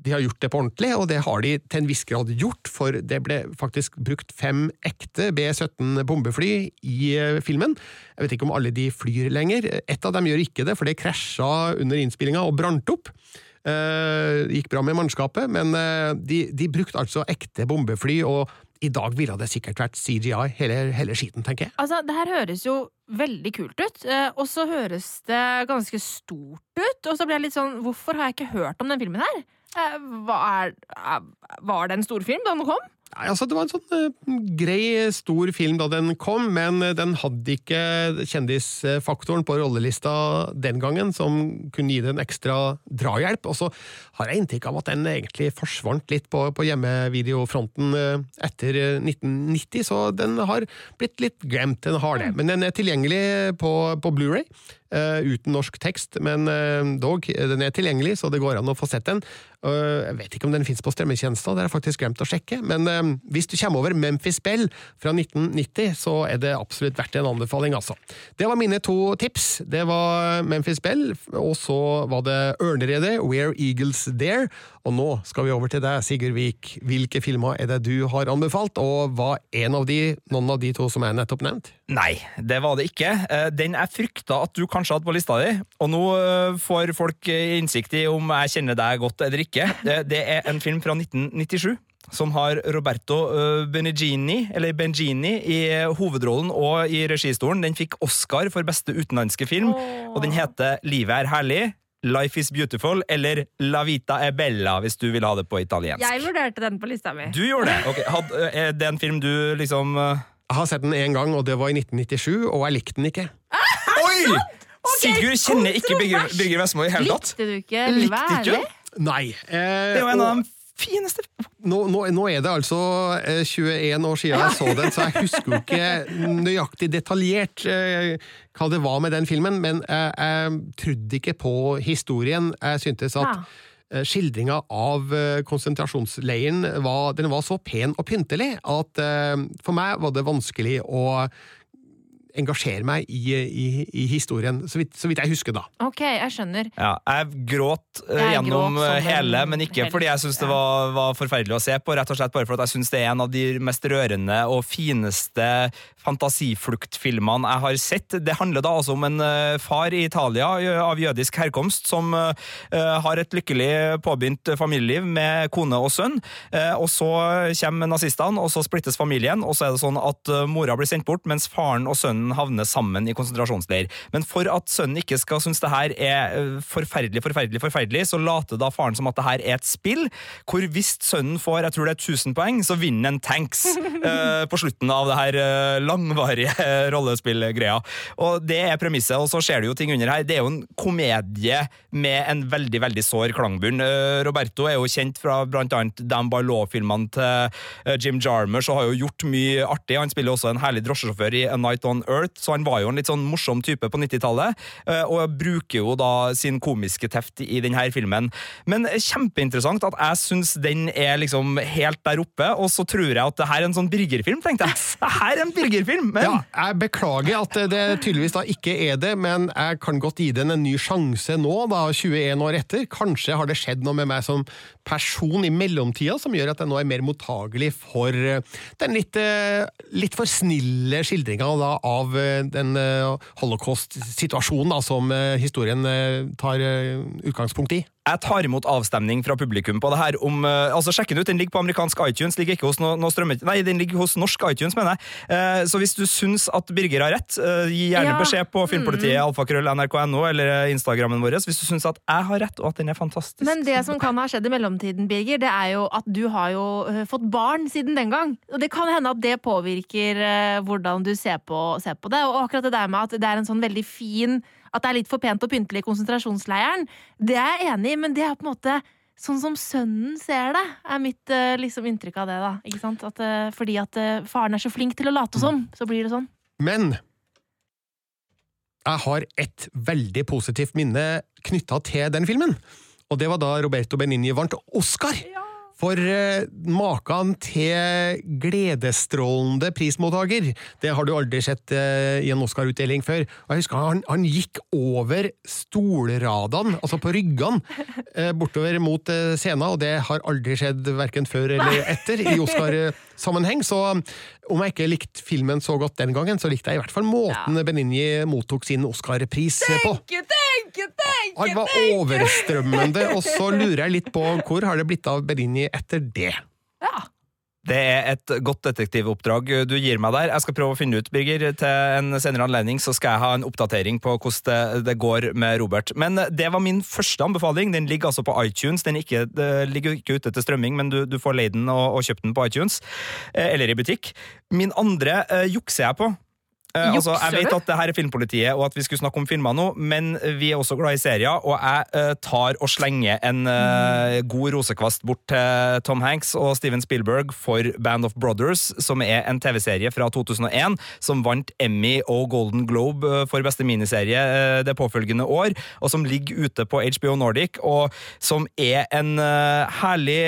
de har gjort det på ordentlig, og det har de til en viss grad gjort, for det ble faktisk brukt fem ekte B-17 bombefly i eh, filmen. Jeg vet ikke om alle de flyr lenger. Et av dem gjør ikke det, for det krasja under innspillinga og brant opp. Det gikk bra med mannskapet, men eh, de, de brukte altså ekte bombefly, og i dag ville det sikkert vært CGI, hele, hele skiten, tenker jeg. Altså, det her høres jo veldig kult ut, eh, og så høres det ganske stort ut. Og så blir jeg litt sånn Hvorfor har jeg ikke hørt om den filmen her? Eh, Hva er, eh, var det en storfilm da den kom? Nei, altså Det var en sånn eh, grei, stor film da den kom, men den hadde ikke kjendisfaktoren på rollelista den gangen, som kunne gi den ekstra drahjelp. Og så har jeg inntrykk av at den egentlig forsvant litt på, på hjemmevideofronten etter eh, 1990, så den har blitt litt glemt. Den har det. Men den er tilgjengelig på, på Blu-ray. Eh, uten norsk tekst, men eh, dog, den er tilgjengelig, så det går an å få sett den. Eh, jeg vet ikke om den finnes på strømmetjenester, det har jeg faktisk glemt å sjekke. Men hvis du kommer over Memphis Bell fra 1990, så er det absolutt verdt en anbefaling, altså. Det var mine to tips. Det var Memphis Bell, og så var det Ørneredet, Where Eagles Dare. Og nå skal vi over til deg, Sigurd Vik. Hvilke filmer er det du har anbefalt, og var en av de, noen av de to som jeg nettopp nevnte? Nei, det var det ikke. Den jeg frykta at du kanskje hadde på lista di, og nå eh, får folk eh, innsikt i om jeg kjenner deg godt eller ikke. Det, det er en film fra 1997. Som har Roberto eh, Benigini, eller Bengini i hovedrollen og i registolen. Den fikk Oscar for beste utenlandske film, og den heter Livet er herlig. Life is beautiful, eller La vita è bella, hvis du vil ha det på italiensk. Jeg vurderte den på lista mi. Du gjorde det? Okay. had, Er det en film du liksom Jeg har sett den én gang, og det var i 1997, og jeg likte den ikke. Oi! Sigurd kjenner ikke Birger, Birger Vestmo i hele tatt. Likte du ikke Likte? Nei. Eh, Det er jo en av de fineste nå, nå, nå er det altså eh, 21 år siden jeg så den, så jeg husker jo ikke nøyaktig detaljert eh, hva det var med den filmen, men jeg, jeg trodde ikke på historien. Jeg syntes at Ja. eh, skildringa av eh, konsentrasjonsleiren var, den var så pen og pyntelig at eh, for meg var det vanskelig å engasjere meg i, i, i historien, så vidt, så vidt jeg husker da. Ok, jeg skjønner. Ja, jeg gråt eh, Jeg gjennom gråt hele, men ikke hele. fordi jeg syns det var, var forferdelig å se på, rett og slett bare fordi jeg syns det er en av de mest rørende og fineste fantasifluktfilmene jeg har sett. Det handler da altså om en eh, far i Italia av jødisk herkomst som eh, har et lykkelig påbegynt familieliv med kone og sønn, og så kommer nazistene, og så splittes familien, og så er det sånn at mora blir sendt bort, mens faren og sønnen havner sammen i konsentrasjonsleir. Men for at sønnen ikke skal synes det her er eh, forferdelig, forferdelig, forferdelig, så later da faren som at det her er et spill, hvor hvis sønnen får jeg tror det er 1000 poeng, så vinner en tanks [LAUGHS] eh, på slutten av det her eh, langvarige eh, rollespillgreia. Og det er premisset, og så skjer det jo ting under her. Det er jo en komedie med en veldig, veldig sår klangbunn. Roberto er jo kjent fra blant annet Dan Barlow-filmene til Jim Jarmers og har jo gjort mye artig. Han spiller også en herlig drosjesjåfør i A Night on Earth, så han var jo en litt sånn morsom type på 90-tallet, eh, og bruker jo da sin komiske teft i denne filmen. Men kjempeinteressant at jeg syns den er liksom helt der oppe, og så tror jeg at det her er en sånn Birger-film, tenkte jeg. [LAUGHS] Det her er en Birger-film, men Ja, jeg beklager at det tydeligvis da ikke er det, men jeg kan godt gi den en ny sjanse nå, da, 21 år etter. Kanskje har det skjedd noe med meg som person i mellomtida som gjør at jeg nå er mer mottagelig for eh, den litt, eh, litt for snille skildringa da, av eh, den eh, holocaust-situasjonen som eh, historien tar utgangspunkt i. Jeg tar imot avstemning fra publikum på det her. om, eh, altså Sjekk den ut, den ligger på amerikansk iTunes, ligger ikke hos no, no. Nei, den ligger hos norsk iTunes, mener jeg. Eh, så hvis du syns at Birger har rett, eh, gi gjerne Ja. beskjed på filmpolitiet, alfakrøll, nrk.no, eller Instagrammen vår hvis du syns at jeg har rett, og at den er fantastisk. Men det som kan ha skjedd i mellomtiden, Birger, det er jo at du har jo fått barn siden den gang. Og det kan hende at det påvirker hvordan du ser på, ser på det. Og akkurat det der med at det er en sånn veldig fin At det er litt for pent og pyntelig i konsentrasjonsleiren, det er jeg enig i, men det er på en måte Sånn som sønnen ser det, er mitt øh, liksom, inntrykk av det. da Ikke sant? At, øh, fordi at øh, faren er så flink til å late som, så blir det sånn. Men jeg har et veldig positivt minne knytta til den filmen. Og det var da Roberto Benigni vant Oscar! For eh, maken til gledesstrålende prismottaker, det har du aldri sett eh, i en Oscar-utdeling før. Og jeg husker han, han gikk over stolradene, altså på ryggene, eh, bortover mot eh, scenen, og det har aldri skjedd verken før eller etter i Oscar-sammenheng. Så om jeg ikke likte filmen så godt den gangen, så likte jeg i hvert fall måten Benigni mottok sin Oscar-pris på. Tenke, tenke, Han var tenke! overstrømmende, og så lurer jeg litt på hvor har det blitt av Benigni etter det? Ja. Det er et godt detektivoppdrag du gir meg der. Jeg skal prøve å finne ut, Birger. Til en senere anledning så skal jeg ha en oppdatering på hvordan det, går med Robert. Men det var min første anbefaling. Den ligger altså på iTunes. Den ikke, ligger ikke ute til strømming, men du, du får leid den og, og kjøpt den på iTunes. Eh, eller i butikk. Min andre eh, jukser jeg på. Eh, altså, jeg vet at det her er Filmpolitiet, og at vi skulle snakke om filmer nå, men vi er også glad i serier, og jeg uh, tar og slenger en uh, god rosekvast bort til Tom Hanks og Steven Spielberg for Band of Brothers, som er en TV-serie fra 2001, som vant Emmy og Golden Globe for beste miniserie det påfølgende år, og som ligger ute på HBO Nordic, og som er en herlig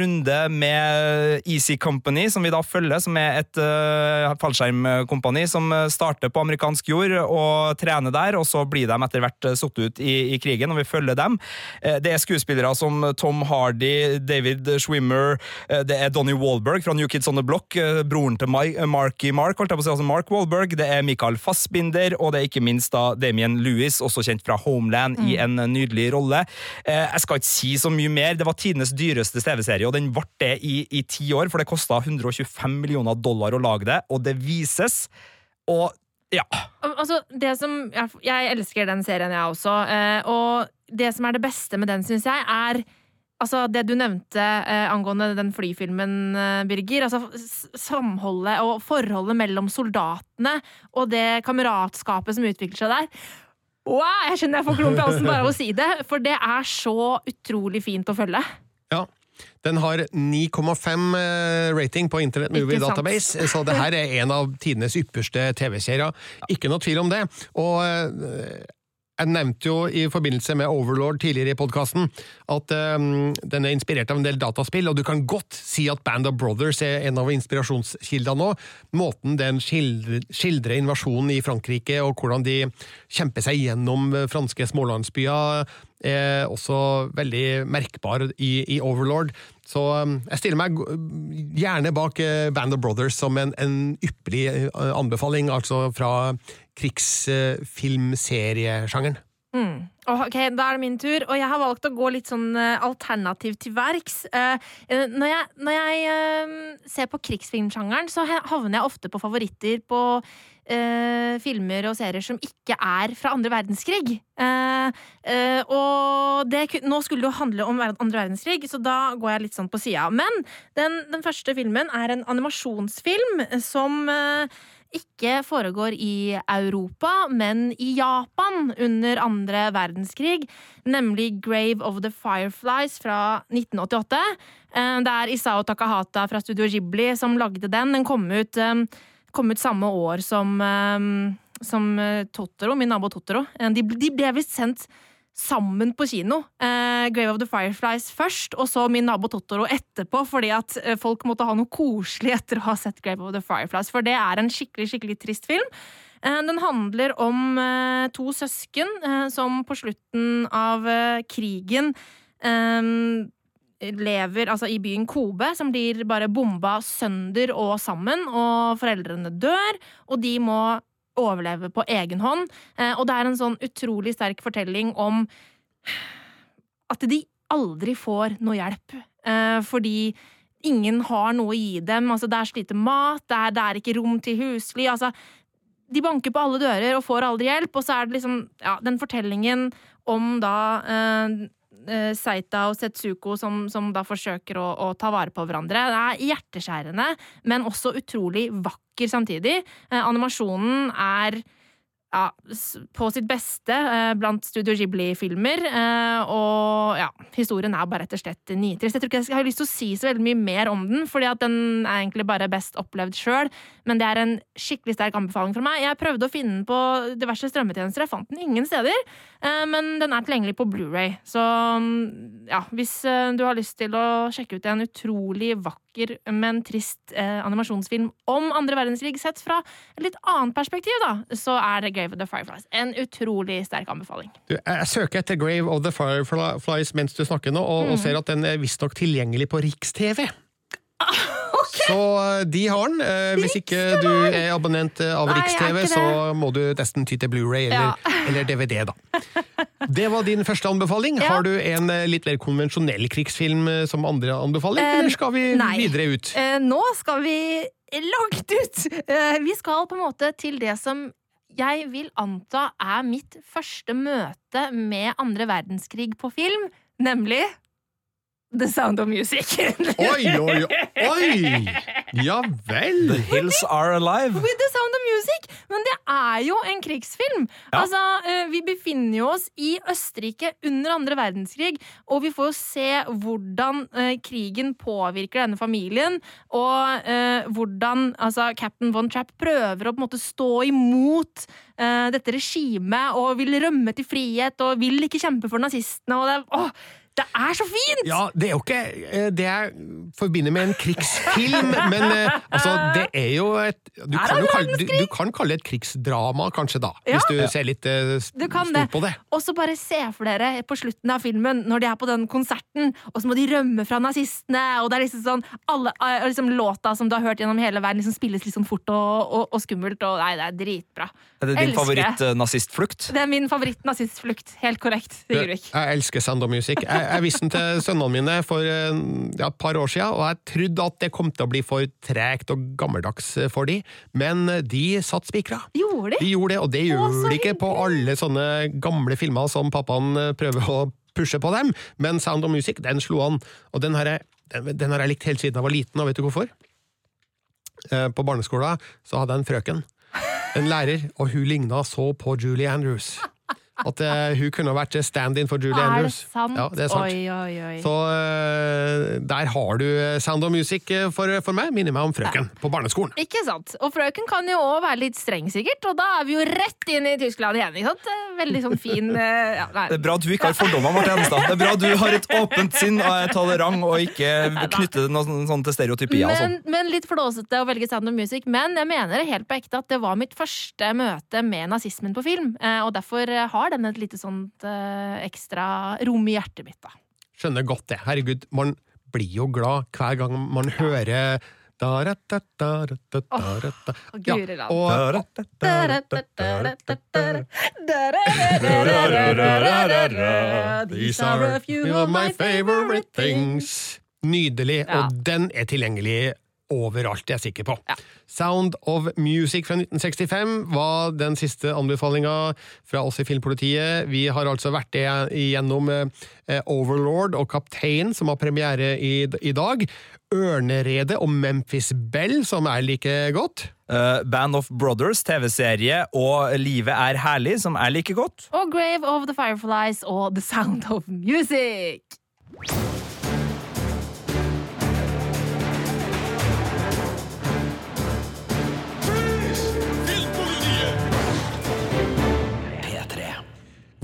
runde med Easy Company, som vi da følger, som er et uh, fallskjermkompani som starter på amerikansk jord og trener der, og så blir de etter hvert eh, satt ut i, i krigen, og vi følger dem. Eh, Det er skuespillere som Tom Hardy, David Schwimmer, eh, det er Donnie Wahlberg fra New Kids on the Block, broren til Marky Mark, holdt jeg på å si, altså Mark Wallberg, det er Michael Fassbinder, og det er ikke minst da Damien Lewis, også kjent fra Homeland, i en nydelig rolle. Jeg skal ikke si så mye mer, det var tidenes dyreste TV-serie, og den ble det i, i ti år, for det kosta 125 millioner dollar å lage det, og det vises. Og ja. Altså, det som Jeg, elsker den serien, jeg også. Eh, og det som er det beste med den, syns jeg, er Altså, det du nevnte eh, angående den flyfilmen, eh, Birger. Altså, samholdet og forholdet mellom soldatene og det kameratskapet som utvikler seg der. Wow, jeg skjønner jeg får klump i halsen bare av å si det, for det er så utrolig fint å følge. Ja. Den har 9,5 eh, rating på Internet Movie Database, så det her er en av tidenes ypperste TV-serier. Ikke noe tvil om det. Og eh, jeg nevnte jo i forbindelse med Overlord tidligere i podkasten at eh, den er inspirert av en del dataspill, og du kan godt si at Band of Brothers er en av inspirasjonskildene nå. Måten den skildrer, invasjonen i Frankrike, og hvordan de kjemper seg gjennom franske smålandsbyer, er også veldig merkbar i, i Overlord. Så um, jeg stiller meg gjerne bak eh, Band of Brothers som en, en ypperlig eh, anbefaling, altså fra krigsfilmseriesjangeren. Mm. Ok, Da er det min tur, og jeg har valgt å gå litt sånn eh, alternativ til verks. Når jeg, når jeg ser på krigsfilmsjangeren, så havner jeg ofte på favoritter på eh, filmer og serier som ikke er fra andre verdenskrig. Eh, eh, og det, nå skulle det jo handle om andre verdenskrig, så da går jeg litt sånn på sida. Men den, den første filmen er en animasjonsfilm som eh, ikke foregår i Europa, men i Japan under andre verdenskrig, nemlig Grave of the Fireflies fra 1988. Eh, Det er Isao Takahata fra Studio Ghibli som lagde den. Den kom ut, eh, kom ut samme år som, eh, som eh, Totoro, min nabo Totoro. Eh, De, de ble visst sendt sammen på kino. Eh, Grave of the Fireflies først, og så Min nabo Totoro etterpå, fordi at eh, folk måtte ha noe koselig etter å ha sett Grave of the Fireflies, for det er en skikkelig, skikkelig trist film. Den handler om to søsken som på slutten av krigen eh, lever altså i byen Kobe, som blir bare bomba sønder og sammen, og foreldrene dør, og de må overleve på egen hånd. Eh, Og det er en sånn utrolig sterk fortelling om at de aldri får noe hjelp. Eh, Fordi ingen har noe å gi dem. Altså, det er slite mat, det er, det er ikke rom til husly. Altså, de banker på alle dører og får aldri hjelp, og så er det liksom ja, den fortellingen om da eh, Seita og Setsuko som, som da forsøker å, å ta vare på hverandre. Det er hjerteskjærende, men også utrolig vakker samtidig. Eh, animasjonen er ja, på sitt beste eh, blant Studio Ghibli-filmer. Eh, og ja, historien er bare rett og slett nitrist. Jeg tror ikke jeg har lyst til å si så veldig mye mer om den, fordi at den er egentlig bare best opplevd sjøl. Men det er en skikkelig sterk anbefaling fra meg. Jeg prøvde å finne den på diverse strømmetjenester, jeg fant den ingen steder. Eh, men den er tilgjengelig på Blu-ray. Så mm, ja, hvis du har lyst til å sjekke ut en utrolig vakker, men trist eh, animasjonsfilm om andre verdenskrig sett fra et litt annet perspektiv, da, så er The Grave of the Fireflies en utrolig sterk anbefaling. Du, jeg søker etter Grave of the Fireflies mens du snakker nå, og, og ser at den er visstnok tilgjengelig på Riks-TV. [LAUGHS] Så eh, de har den. Eh, Hvis ikke du er abonnent eh, av Riks-TV, så må du nesten ty til Blu-ray eller, Ja. [LAUGHS] eller DVD, da. [LAUGHS] Det var din første anbefaling. Ja. Har du en eh, litt mer konvensjonell krigsfilm som andre anbefaler, Eh, eller skal vi nei. videre ut? Eh, nå skal vi langt ut! Eh, vi skal på en måte til det som jeg vil anta er mitt første møte med andre verdenskrig på film, nemlig The Sound of Music. [LAUGHS] Oi, oi, oi! Ja vel! The Hills Are Alive. With the Sound of Music! Men det er jo en krigsfilm! Ja. Altså, eh, Vi befinner jo oss i Østerrike under andre verdenskrig, og vi får jo se hvordan eh, krigen påvirker denne familien, og eh, hvordan altså, Captain Von Trapp prøver å på en måte stå imot eh, dette regimet, og vil rømme til frihet, og vil ikke kjempe for nazistene, og det er, åh, det er så fint! Ja, det er jo ikke eh, det jeg forbinder med en krigsfilm, [LAUGHS] men eh, altså, det er jo et Du kan, jo kalle, du, du kan kalle det et krigsdrama, kanskje, da. Ja. Hvis du ser litt kan stort det. på det. Og så bare se for dere på slutten av filmen, når de er på den konserten, og så må de rømme fra nazistene, og det er liksom sånn alle, liksom Låta som du har hørt gjennom hele verden, liksom spilles litt sånn fort og, og, og skummelt, og nei, det er dritbra. Er det din Elsker favoritt-nazistflukt? Det er min favoritt-nazistflukt. Helt korrekt, Sigurd. Jeg elsker Sound of Music. Jeg, jeg viste den til sønnene mine for eh, ja, et par år siden, og jeg trodde at det kom til å bli for tregt og gammeldags for de, men de satt spikra. Gjorde De de? gjorde det, og det gjør de ikke på alle sånne gamle filmer som pappaen eh, prøver å pushe på dem, men Sound of Music, den slo an, og den har jeg, den, den har jeg likt helt siden jeg var liten, og vet du hvorfor? Eh, På barneskolen så hadde jeg en frøken, en lærer, og hun ligna så på Julie Andrews. At uh, hun kunne vært stand-in for Julie Er det Andrews. sant? Ja, det er sant. Oi, oi, oi. Så uh, der har du Sound of Music eh, for, for meg. Minner meg om frøken på barneskolen. Ikke sant? Og frøken kan jo òg være litt streng, sikkert, og da er vi jo rett inn i Tyskland igjen. ikke sant? Eh, Veldig sånn fin uh, ja, nei. Det er bra at du ikke har fordommer, Marte Henstad. Det er bra at du har et åpent sinn og er tolerant, og ikke knytter noe sånn til stereotypier Men, sånn. Men, men litt flåsete å velge Sound of Music. Men jeg mener det helt på ekte at det var mitt første møte med nazismen på film. eh, Og derfor eh, har den et lite sånt eh, ekstra rom i hjertet mitt, da. Skjønner godt det. Herregud, man blir jo glad hver gang man hører da, da, da, da, da, da, da. Ja, og These are a few of my favorite things. Nydelig, og den er tilgjengelig overalt, det er jeg sikker på. Ja. Sound of Music fra 1965 var den siste anbefalinga fra oss i Filmpolitiet. Vi har altså vært igjennom eh, Overlord og Kaptein, som har premiere i, i dag. Ørneredet og Memphis Bell, som er like godt. Uh, Band of Brothers, TV-serie, og Livet er herlig, som er like godt. Og Grave of the Fireflies og The Sound of Music.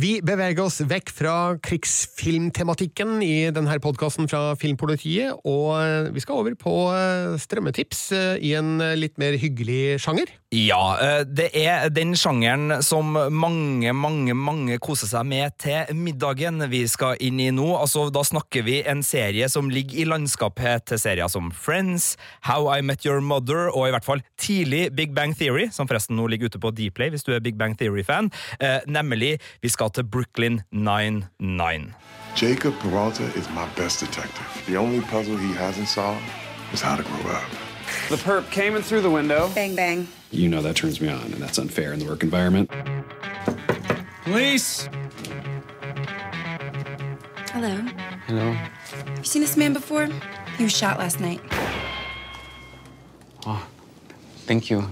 Vi beveger oss vekk fra krigsfilmtematikken i denne podkasten fra Filmpolitiet, og vi skal over på eh, strømmetips eh, i en eh, litt mer hyggelig sjanger. Ja, eh, det er den sjangeren som mange, mange, mange koser seg med til middagen vi skal inn i nå. Altså, da snakker vi en serie som ligger i landskapet til serier som Friends, How I Met Your Mother, og i hvert fall tidlig Big Bang Theory, som forresten nå ligger ute på Dplay hvis du er Big Bang Theory-fan. Eh, nemlig, vi skal til Brooklyn 99. Jacob Peralta is my best detective. The only puzzle he hasn't solved is how to grow up. The perp came in through the window. Bang, bang. You know that turns me on, and that's unfair in the work environment. Police! Hello. Hello. Have You seen this man before? He was shot last night. Ah, thank you.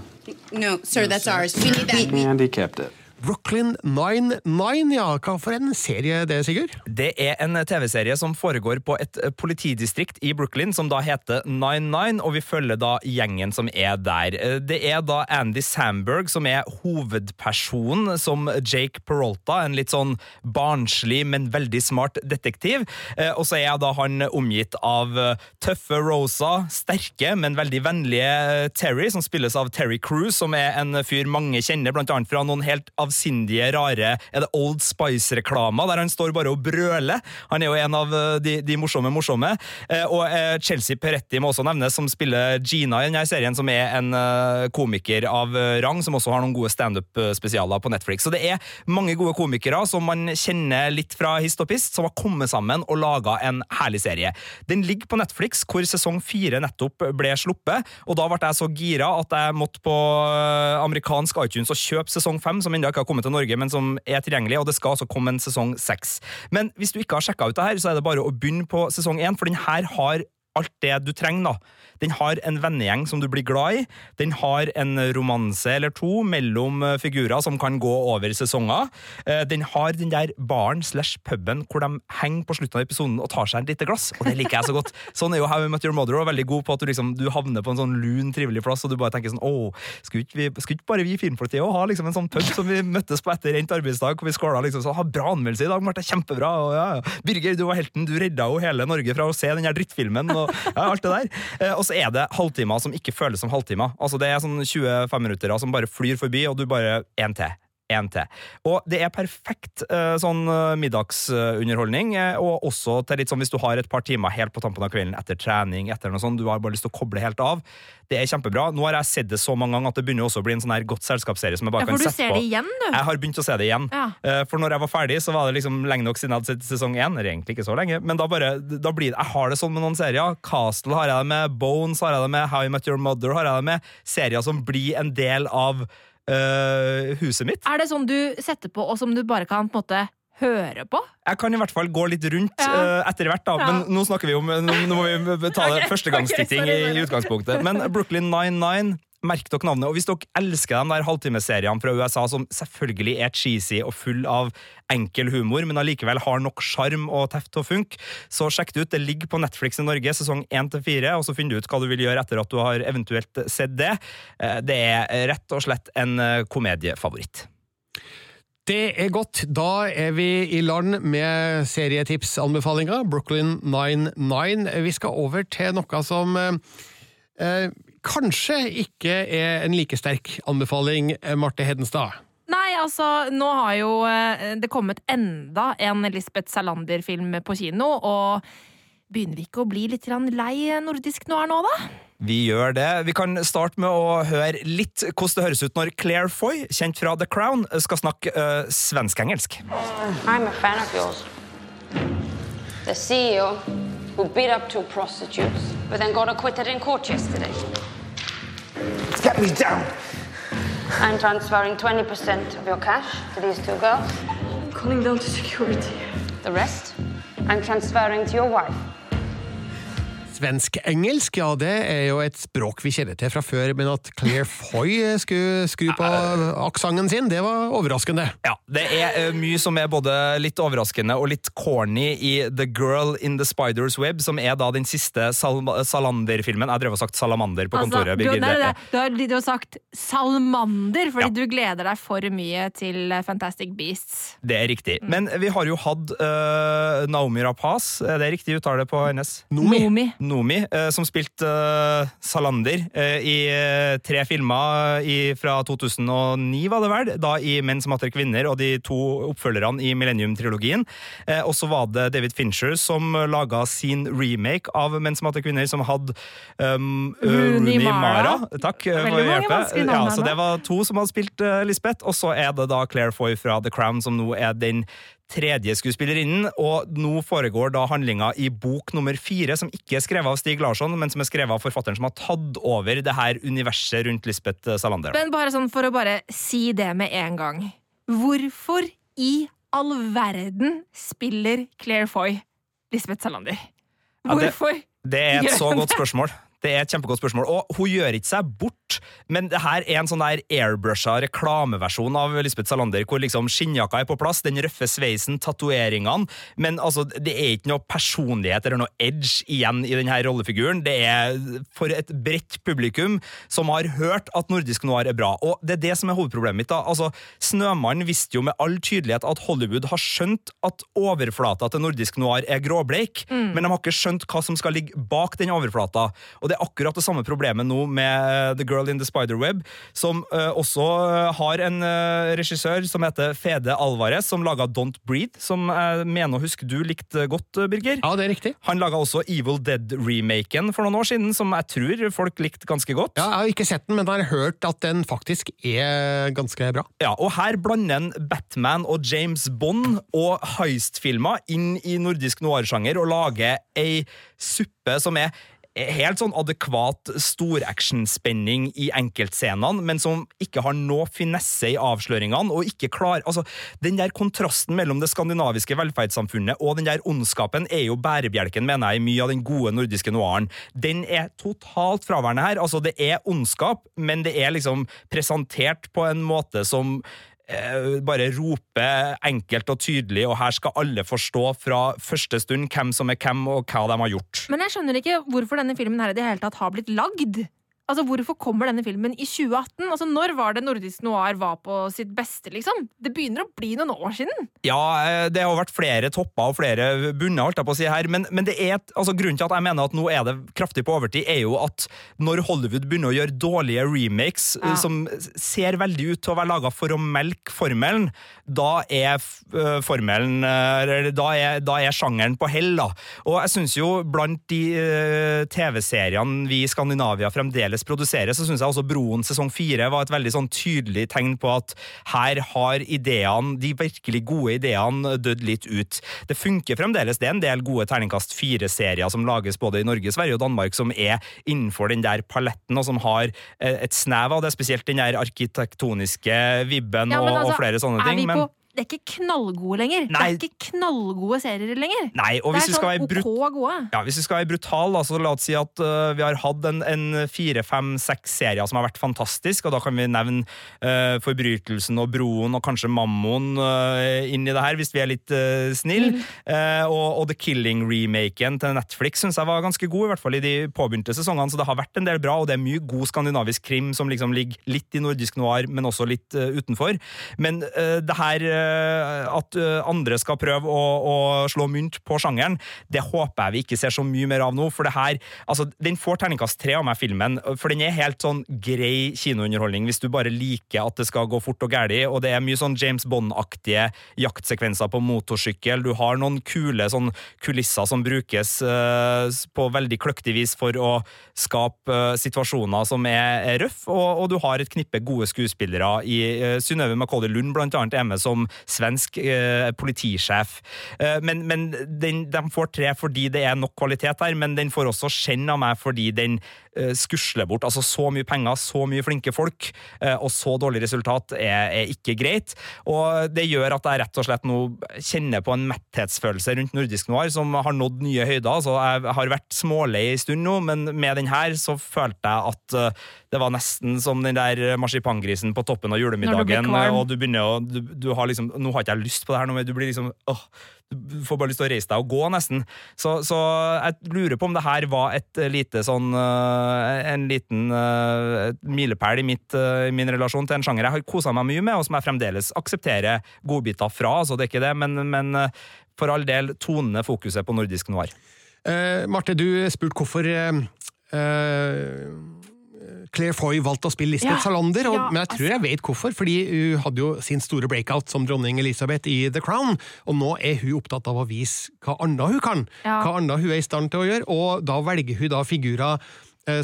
No, sir, that's ours. We need that. We- Andy kept it. Brooklyn 99, ja. Hva for en serie det, Sigurd? Det er en TV-serie som foregår på et eh, politidistrikt i Brooklyn, som da heter 99, og vi følger da gjengen som er der. Eh, Det er da Andy Samberg som er hovedpersonen, som Jake Peralta, en litt sånn barnslig, men veldig smart detektiv. Eh, Og så er da han omgitt av tøffe Rosa, sterke, men veldig vennlige Terry, som spilles av Terry Crews, som er en fyr mange kjenner, blant annet fra noen helt avsindige rare Er det Old Spice-reklama, der han står bare og brøler? Han er jo en av eh, de, de morsomme morsomme. Eh, og eh, Chelsea Peretti må også nevnes, som spiller Gina i denne serien, som er en komiker av rang, som også har noen gode standup-spesialer på Netflix. Så det er mange gode komikere som man kjenner litt fra hist og pist, som har kommet sammen og laga en herlig serie. Den ligger på Netflix, hvor sesong fire nettopp ble sluppet, og da ble jeg så gira at jeg måtte på amerikansk iTunes og kjøpe sesong fem, som ennå ikke har kommet til Norge, men som er tilgjengelig, og det skal altså komme en sesong seks. Men hvis du ikke har sjekka ut det her, så er det bare å begynne på sesong én, for den her har alt det du trenger, da. Den har en vennegjeng som du blir glad i. Den har en romanse eller to mellom eh, figurer som kan gå over sesonger. Eh, Den har den der baren slash puben hvor de henger på slutten av episoden og tar seg et lite glass, og det liker jeg så godt. [LAUGHS] Sånn er jo How I Met Your Mother og veldig god på at du liksom du havner på en sånn lun, trivelig plass, og du bare tenker sånn Å, skulle ikke, skulle ikke bare vi filmpolitiet òg ha liksom en sånn pub som vi møttes på etter endt arbeidsdag, hvor vi skåla liksom sånn Ha bra anmeldelse i dag, Marte. Kjempebra. Og ja, ja. Birger, du var helten. Du redda jo hele Norge fra å se den drittfilmen, og ja, alt det der. Eh, Og så er det halvtimer som ikke føles som halvtimer. Altså Det er sånn 25 minutter som bare flyr forbi, og du bare En til. En til. Og det er perfekt eh, sånn eh, middagsunderholdning, eh, og også til litt sånn hvis du har et par timer helt på tampen av kvelden etter trening, etter noe sånt, du har bare lyst til å koble helt av. Det er kjempebra. Nå har jeg sett det så mange ganger at det begynner også å bli en sånn her godt selskapsserie som jeg bare Ja, kan for du ser det igjen, du. Jeg har begynt å se det igjen. Ja. For når jeg var ferdig, så var det liksom lenge nok siden jeg hadde sett sesong én. Egentlig ikke så lenge, men da bare, da blir det Jeg har det sånn med noen serier. Castle har jeg det med, Bones har jeg det med, How I Met Your Mother har jeg det med. Serier som blir en del av eh, huset mitt. Er det sånn du setter på, og som du bare kan på en måte høre på? Jeg kan i hvert fall gå litt rundt Ja. uh, etter hvert, da. Ja. Men nå snakker vi om Nå, nå må vi ta det [LAUGHS] Ok, førstegangstitting okay, i, i utgangspunktet. Men Brooklyn 99 Merk dere navnet. Og hvis dere elsker de der halvtimeseriene fra USA som selvfølgelig er cheesy og full av enkel humor, men allikevel har nok sjarm og teft til å funke, så sjekk det ut. Det ligger på Netflix i Norge, sesong 1-4, og så finner du ut hva du vil gjøre etter at du har eventuelt sett det. Eh, Det er rett og slett en eh, komediefavoritt. Det er godt. Da er vi i land med serietipsanbefalinga, Brooklyn 99. Vi skal over til noe som eh, kanskje ikke er en like sterk anbefaling, eh, Marte Hedenstad. Nei, altså, nå har jo eh, det kommet enda en Lisbeth Salander-film på kino, og begynner vi ikke å bli litt lei nordisk noir nå, da? Vi gjør det. Vi kan starte med å høre litt hvordan det høres ut når Claire Foy, kjent fra The Crown, skal snakke uh, svensk-engelsk. I'm a fan of yours. The CEO who beat up two prostitutes, but then got acquitted in court yesterday. Get me down! I'm transferring 20% of your cash to these two girls. I'm calling down to security. The rest, I'm transferring to your wife. Svensk-engelsk, ja, det er jo et språk vi kjenner til fra før, men at Claire Foy skulle skru på aksenten sin, det var overraskende. Ja, det er eh, mye som er både litt overraskende og litt corny i The Girl in the Spider's Web, som er da den siste Sal Salander-filmen. Jeg drev og sagt Salamander på kontoret. Altså, du, nei, nei, du, har, du har sagt salmander, fordi Ja. du gleder deg for mye til Fantastic Beasts. Det er riktig. Men vi har jo hatt uh, Naomi Rapaz, er det riktig uttale på hennes? Nomi. Nomi, eh, som spilte eh, Salander eh, i tre filmer i, fra 2009, var det vel? Da i Menn som hater kvinner, og de to oppfølgerne i Millennium-trilogien. Og så var det David Fincher som laga sin remake av Menn som hater kvinner, som hadde um, eh, Rooney Mara. Takk for hjelpet. Ja, så det var to som hadde spilt Lisbeth, og så er det da Claire Foy fra The Crown som nå er den tredje skuespillerinnen, og nå foregår da handlinga i bok nummer fire, som ikke er skrevet av Stig Larsson, men som er skrevet av forfatteren som har tatt over det her universet rundt Lisbeth Salander. Men bare sånn for å bare si det med en gang. Hvorfor i all verden spiller Claire Foy Lisbeth Salander? Ja, det- Hvorfor? Det er et så godt spørsmål. Det er et kjempegodt spørsmål. Og hun gjør ikke seg bort, men det her er en sånn der airbrusha reklameversjon av Lisbeth Salander, hvor liksom skinnjakka er på plass, den røffe sveisen, tatoveringene, men altså, det er ikke noe personlighet eller noe edge igjen i denne rollefiguren. Det er for et bredt publikum som har hørt at nordisk noir er bra, og det er det som er hovedproblemet mitt. da. Altså, Snømannen visste jo med all tydelighet at Hollywood har skjønt at overflata til nordisk noir er gråbleik, Mm. men de har ikke skjønt hva som skal ligge bak den overflata. Og det er akkurat det samme problemet nå med The Girl in the Spiderweb, som eh, også eh, har en eh, regissør som heter Fede Alvarez, som laga Don't Breathe, som jeg mener å huske du likte godt, Birger. Ja, det er riktig. Han laga også Evil Dead-remaken for noen år siden, som jeg tror folk likte ganske godt. Ja, jeg har ikke sett den, men jeg har hørt at den faktisk er ganske bra. Ja, og her blander en Batman og James Bond og heist-filmer inn i nordisk noir-sjanger og lager ei suppe som er helt sånn adekvat storactionspenning i enkeltscenene, men som ikke har noe finesse i avsløringene, og ikke klar Altså, den der kontrasten mellom det skandinaviske velferdssamfunnet og den der ondskapen er jo bærebjelken, mener jeg, i mye av den gode nordiske noiren. Den er totalt fraværende her. Altså, det er ondskap, men det er liksom presentert på en måte som bare roper enkelt og tydelig, og her skal alle forstå fra første stund hvem som er hvem, og hva de har gjort. Men jeg skjønner ikke hvorfor denne filmen her i det hele tatt har blitt lagd. Altså, Hvorfor kommer denne filmen i 2018? Altså, Når var det nordisk noir var på sitt beste? liksom? Det begynner å bli noen år siden. Ja, eh, det har vært flere topper og flere bunner, holdt jeg på å si her, men, men det er altså, grunnen til at jeg mener at nå er det kraftig på overtid, er jo at når Hollywood begynner å gjøre dårlige remakes Ja. som ser veldig ut til å være laga for å melke formelen, da er øh, formelen eller da er, da er sjangeren på hell, da. Og jeg syns jo blant de TV-seriene vi i Skandinavia fremdeles produserer, så syns jeg også Broen sesong fire var et veldig sånn tydelig tegn på at her har ideene, de virkelig gode ideene, dødd litt ut. Det funker fremdeles. Det er en del gode terningkast fire-serier som lages både i Norge, Sverige og Danmark, som er innenfor den der paletten, og som har eh, et snev av det, spesielt den der arkitektoniske vibben Ja, altså, og flere sånne er vi på det er ikke knallgode lenger. Nei. Det er ikke knallgode serier lenger. Nei, og det hvis er sånn brut- OK gode. Ja, Hvis vi skal være brutale, så la oss si at uh, vi har hatt en, en fire, fem, seks serier som har vært fantastisk, og da kan vi nevne uh, Forbrytelsen og Broen og kanskje Mammon uh, inn i det her, hvis vi er litt uh, snille. Eh, og, og The Killing-remaken til Netflix syns jeg var ganske god, i hvert fall i de påbegynte sesongene, så det har vært en del bra, og det er mye god skandinavisk krim som liksom ligger litt i nordisk noir, men også litt utenfor. Men det her at øh, andre skal prøve å, å slå mynt på sjangeren, det håper jeg vi ikke ser så mye mer av nå. For det her, altså, den får terningkast tre av meg, filmen, for den er helt sånn grei kinounderholdning hvis du bare liker at det skal gå fort og gæli, og det er mye sånn James Bond-aktige jaktsekvenser på motorsykkel. Du har noen kule sånn kulisser som brukes uh, på veldig kløktig vis for å skape uh, situasjoner som er, er røff, og, og du har et knippe gode skuespillere i uh, Synnøve Macauley Lund blant annet er med som svensk eh, politisjef. Eh, men men den, de får tre fordi det er nok kvalitet her, men den får også skjenn av meg fordi den eh, skusler bort altså så mye penger, så mye flinke folk, eh, og så dårlig resultat er, er ikke greit. Og det gjør at jeg rett og slett nå kjenner på en metthetsfølelse rundt nordisk noir som har nådd nye høyder. Altså, jeg har vært smålei en stund nå, men med den her så følte jeg at eh, det var nesten som den der marsipangrisen på toppen av du julemiddagen, og du begynner å du, du har liksom, Nå har ikke jeg lyst på det her, men du blir liksom åh, du får bare lyst til å reise deg og gå, nesten. Så, så jeg lurer på om det her var et lite sånn øh, En liten øh, milepæl i, mitt, øh, min relasjon til en sjanger jeg har kosa meg mye med, og som jeg fremdeles aksepterer godbiter fra. altså det er ikke det, men, men for all del tonende fokuset på nordisk noir. Eh, Marte, du spurte hvorfor eh, eh, Claire Foy valgte å spille Lisbeth Ja, Salander, og, ja, men jeg tror jeg vet hvorfor. Fordi hun hadde jo sin store breakout som dronning Elisabeth i The Crown, og nå er hun opptatt av å vise hva annet hun kan. Ja. Hva annet hun er i stand til å gjøre, og da velger hun da figurer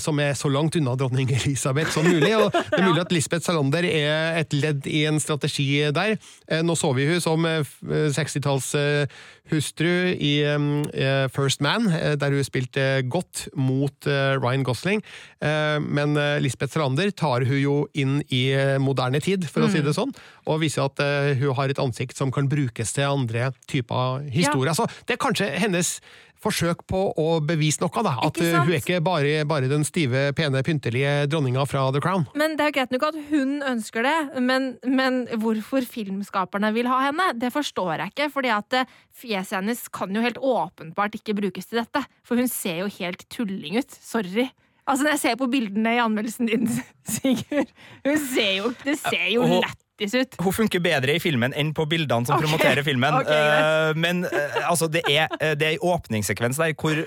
som er så langt unna dronning Elisabeth som mulig. og [LAUGHS] Det er mulig at Lisbeth Salander er et ledd i en strategi der. Eh, Nå så vi hun som eh, f- eh, 60-tallshustru i eh, First Man, eh, der hun spilte godt mot eh, Ryan Gosling. Eh, Men eh, Lisbeth Salander tar hun jo inn i eh, moderne tid, for å si Mm. det sånn, og viser at eh, hun har et ansikt som kan brukes til andre typer historier. Så det er kanskje hennes forsøk på å bevise noe, da. At Ikke hun er ikke bare, bare den stive, pene, pyntelige dronninga fra The Crown. Men det er jo greit nok at hun ønsker det, men, men hvorfor filmskaperne vil ha henne, det forstår jeg ikke. fordi at eh, fjeset hennes kan jo helt åpenbart ikke brukes til dette. For hun ser jo helt tulling ut. Sorry. Altså Når jeg ser på bildene i anmeldelsen din, [LAUGHS] Sigurd Hun ser jo, Det ser jo lett ut. Hun funker bedre i filmen enn på bildene som okay. promoterer filmen. Okay. Eh, men eh, altså, det er, det er en åpningssekvens der hvor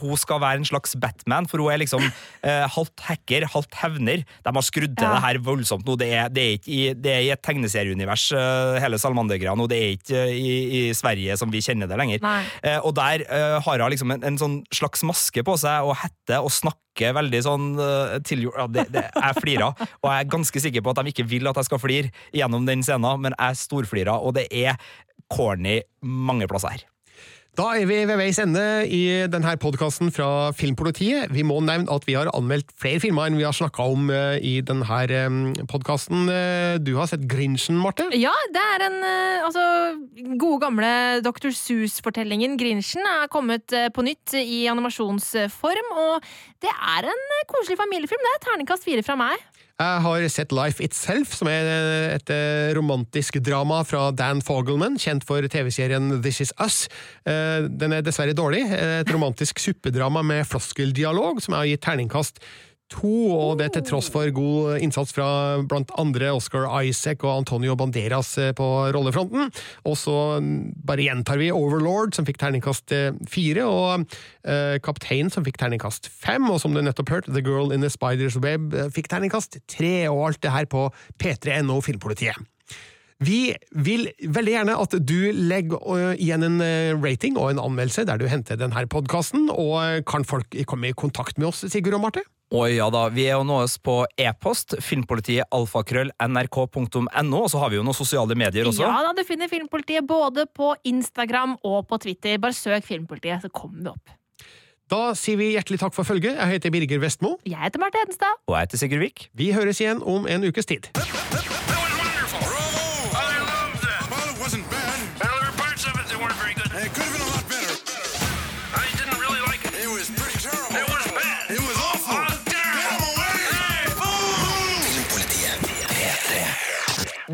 hun skal være en slags Batman, for hun er liksom halvt hacker, halvt hevner. De har skrudd til Ja. det her voldsomt nå. Det er, det er, ikke i, det er i et tegneserieunivers, hele Salmander-greia nå. Det er ikke i, i Sverige som vi kjenner det lenger. Og der har hun liksom en, en sånn slags maske på seg og hette og snakker veldig sånn uh, tilgjort ja, det, det, Jeg flirer, og jeg er ganske sikker på at de ikke vil at jeg skal flire gjennom den scenen, men jeg storflirer, og det er corny mange plasser her. Da er vi ved veis ende i denne podkasten fra Filmpolitiet. Vi må nevne at vi har anmeldt flere filmer enn vi har snakka om eh, i denne podkasten. Du har sett Grinchen, Marte? Ja, det er en eh, altså, gode gamle Dr. Seuss-fortellingen Grinchen er kommet eh, på nytt i animasjonsform, og det er en eh, koselig familiefilm. Det er terningkast fire fra meg. Jeg har sett Life Itself, som er et eh, romantisk drama fra Dan Fogelman, kjent for TV-serien This Is Us. Eh, Den er dessverre dårlig. Et romantisk suppedrama med floskeldialog, som jeg har gitt terningkast to, og det til tross for god innsats fra blant andre Oscar Isaac og Antonio Banderas eh, på rollefronten. Og så bare gjentar vi Overlord, som fikk terningkast eh, fire, og eh, Kaptein, som fikk terningkast fem, og som du nettopp hørte, The Girl in the Spider's Web fikk terningkast tre, og alt det her på p3.no Filmpolitiet. Vi vil veldig gjerne at du legger igjen en rating og en anmeldelse der du henter denne podkasten, og kan folk komme i kontakt med oss, Sigurd og Marte? Og ja da, Vi er jo nås på e-post, filmpolitiet alfakrøll nrk.no, og så har vi jo noen sosiale medier også. Ja da, Du finner Filmpolitiet både på Instagram og på Twitter. Bare søk Filmpolitiet, så kommer vi opp. Da sier vi hjertelig takk for følget. Jeg heter Birger Vestmo. Jeg heter Marte Hedenstad. Og jeg heter Sigurd Vik. Vi høres igjen om en ukes tid.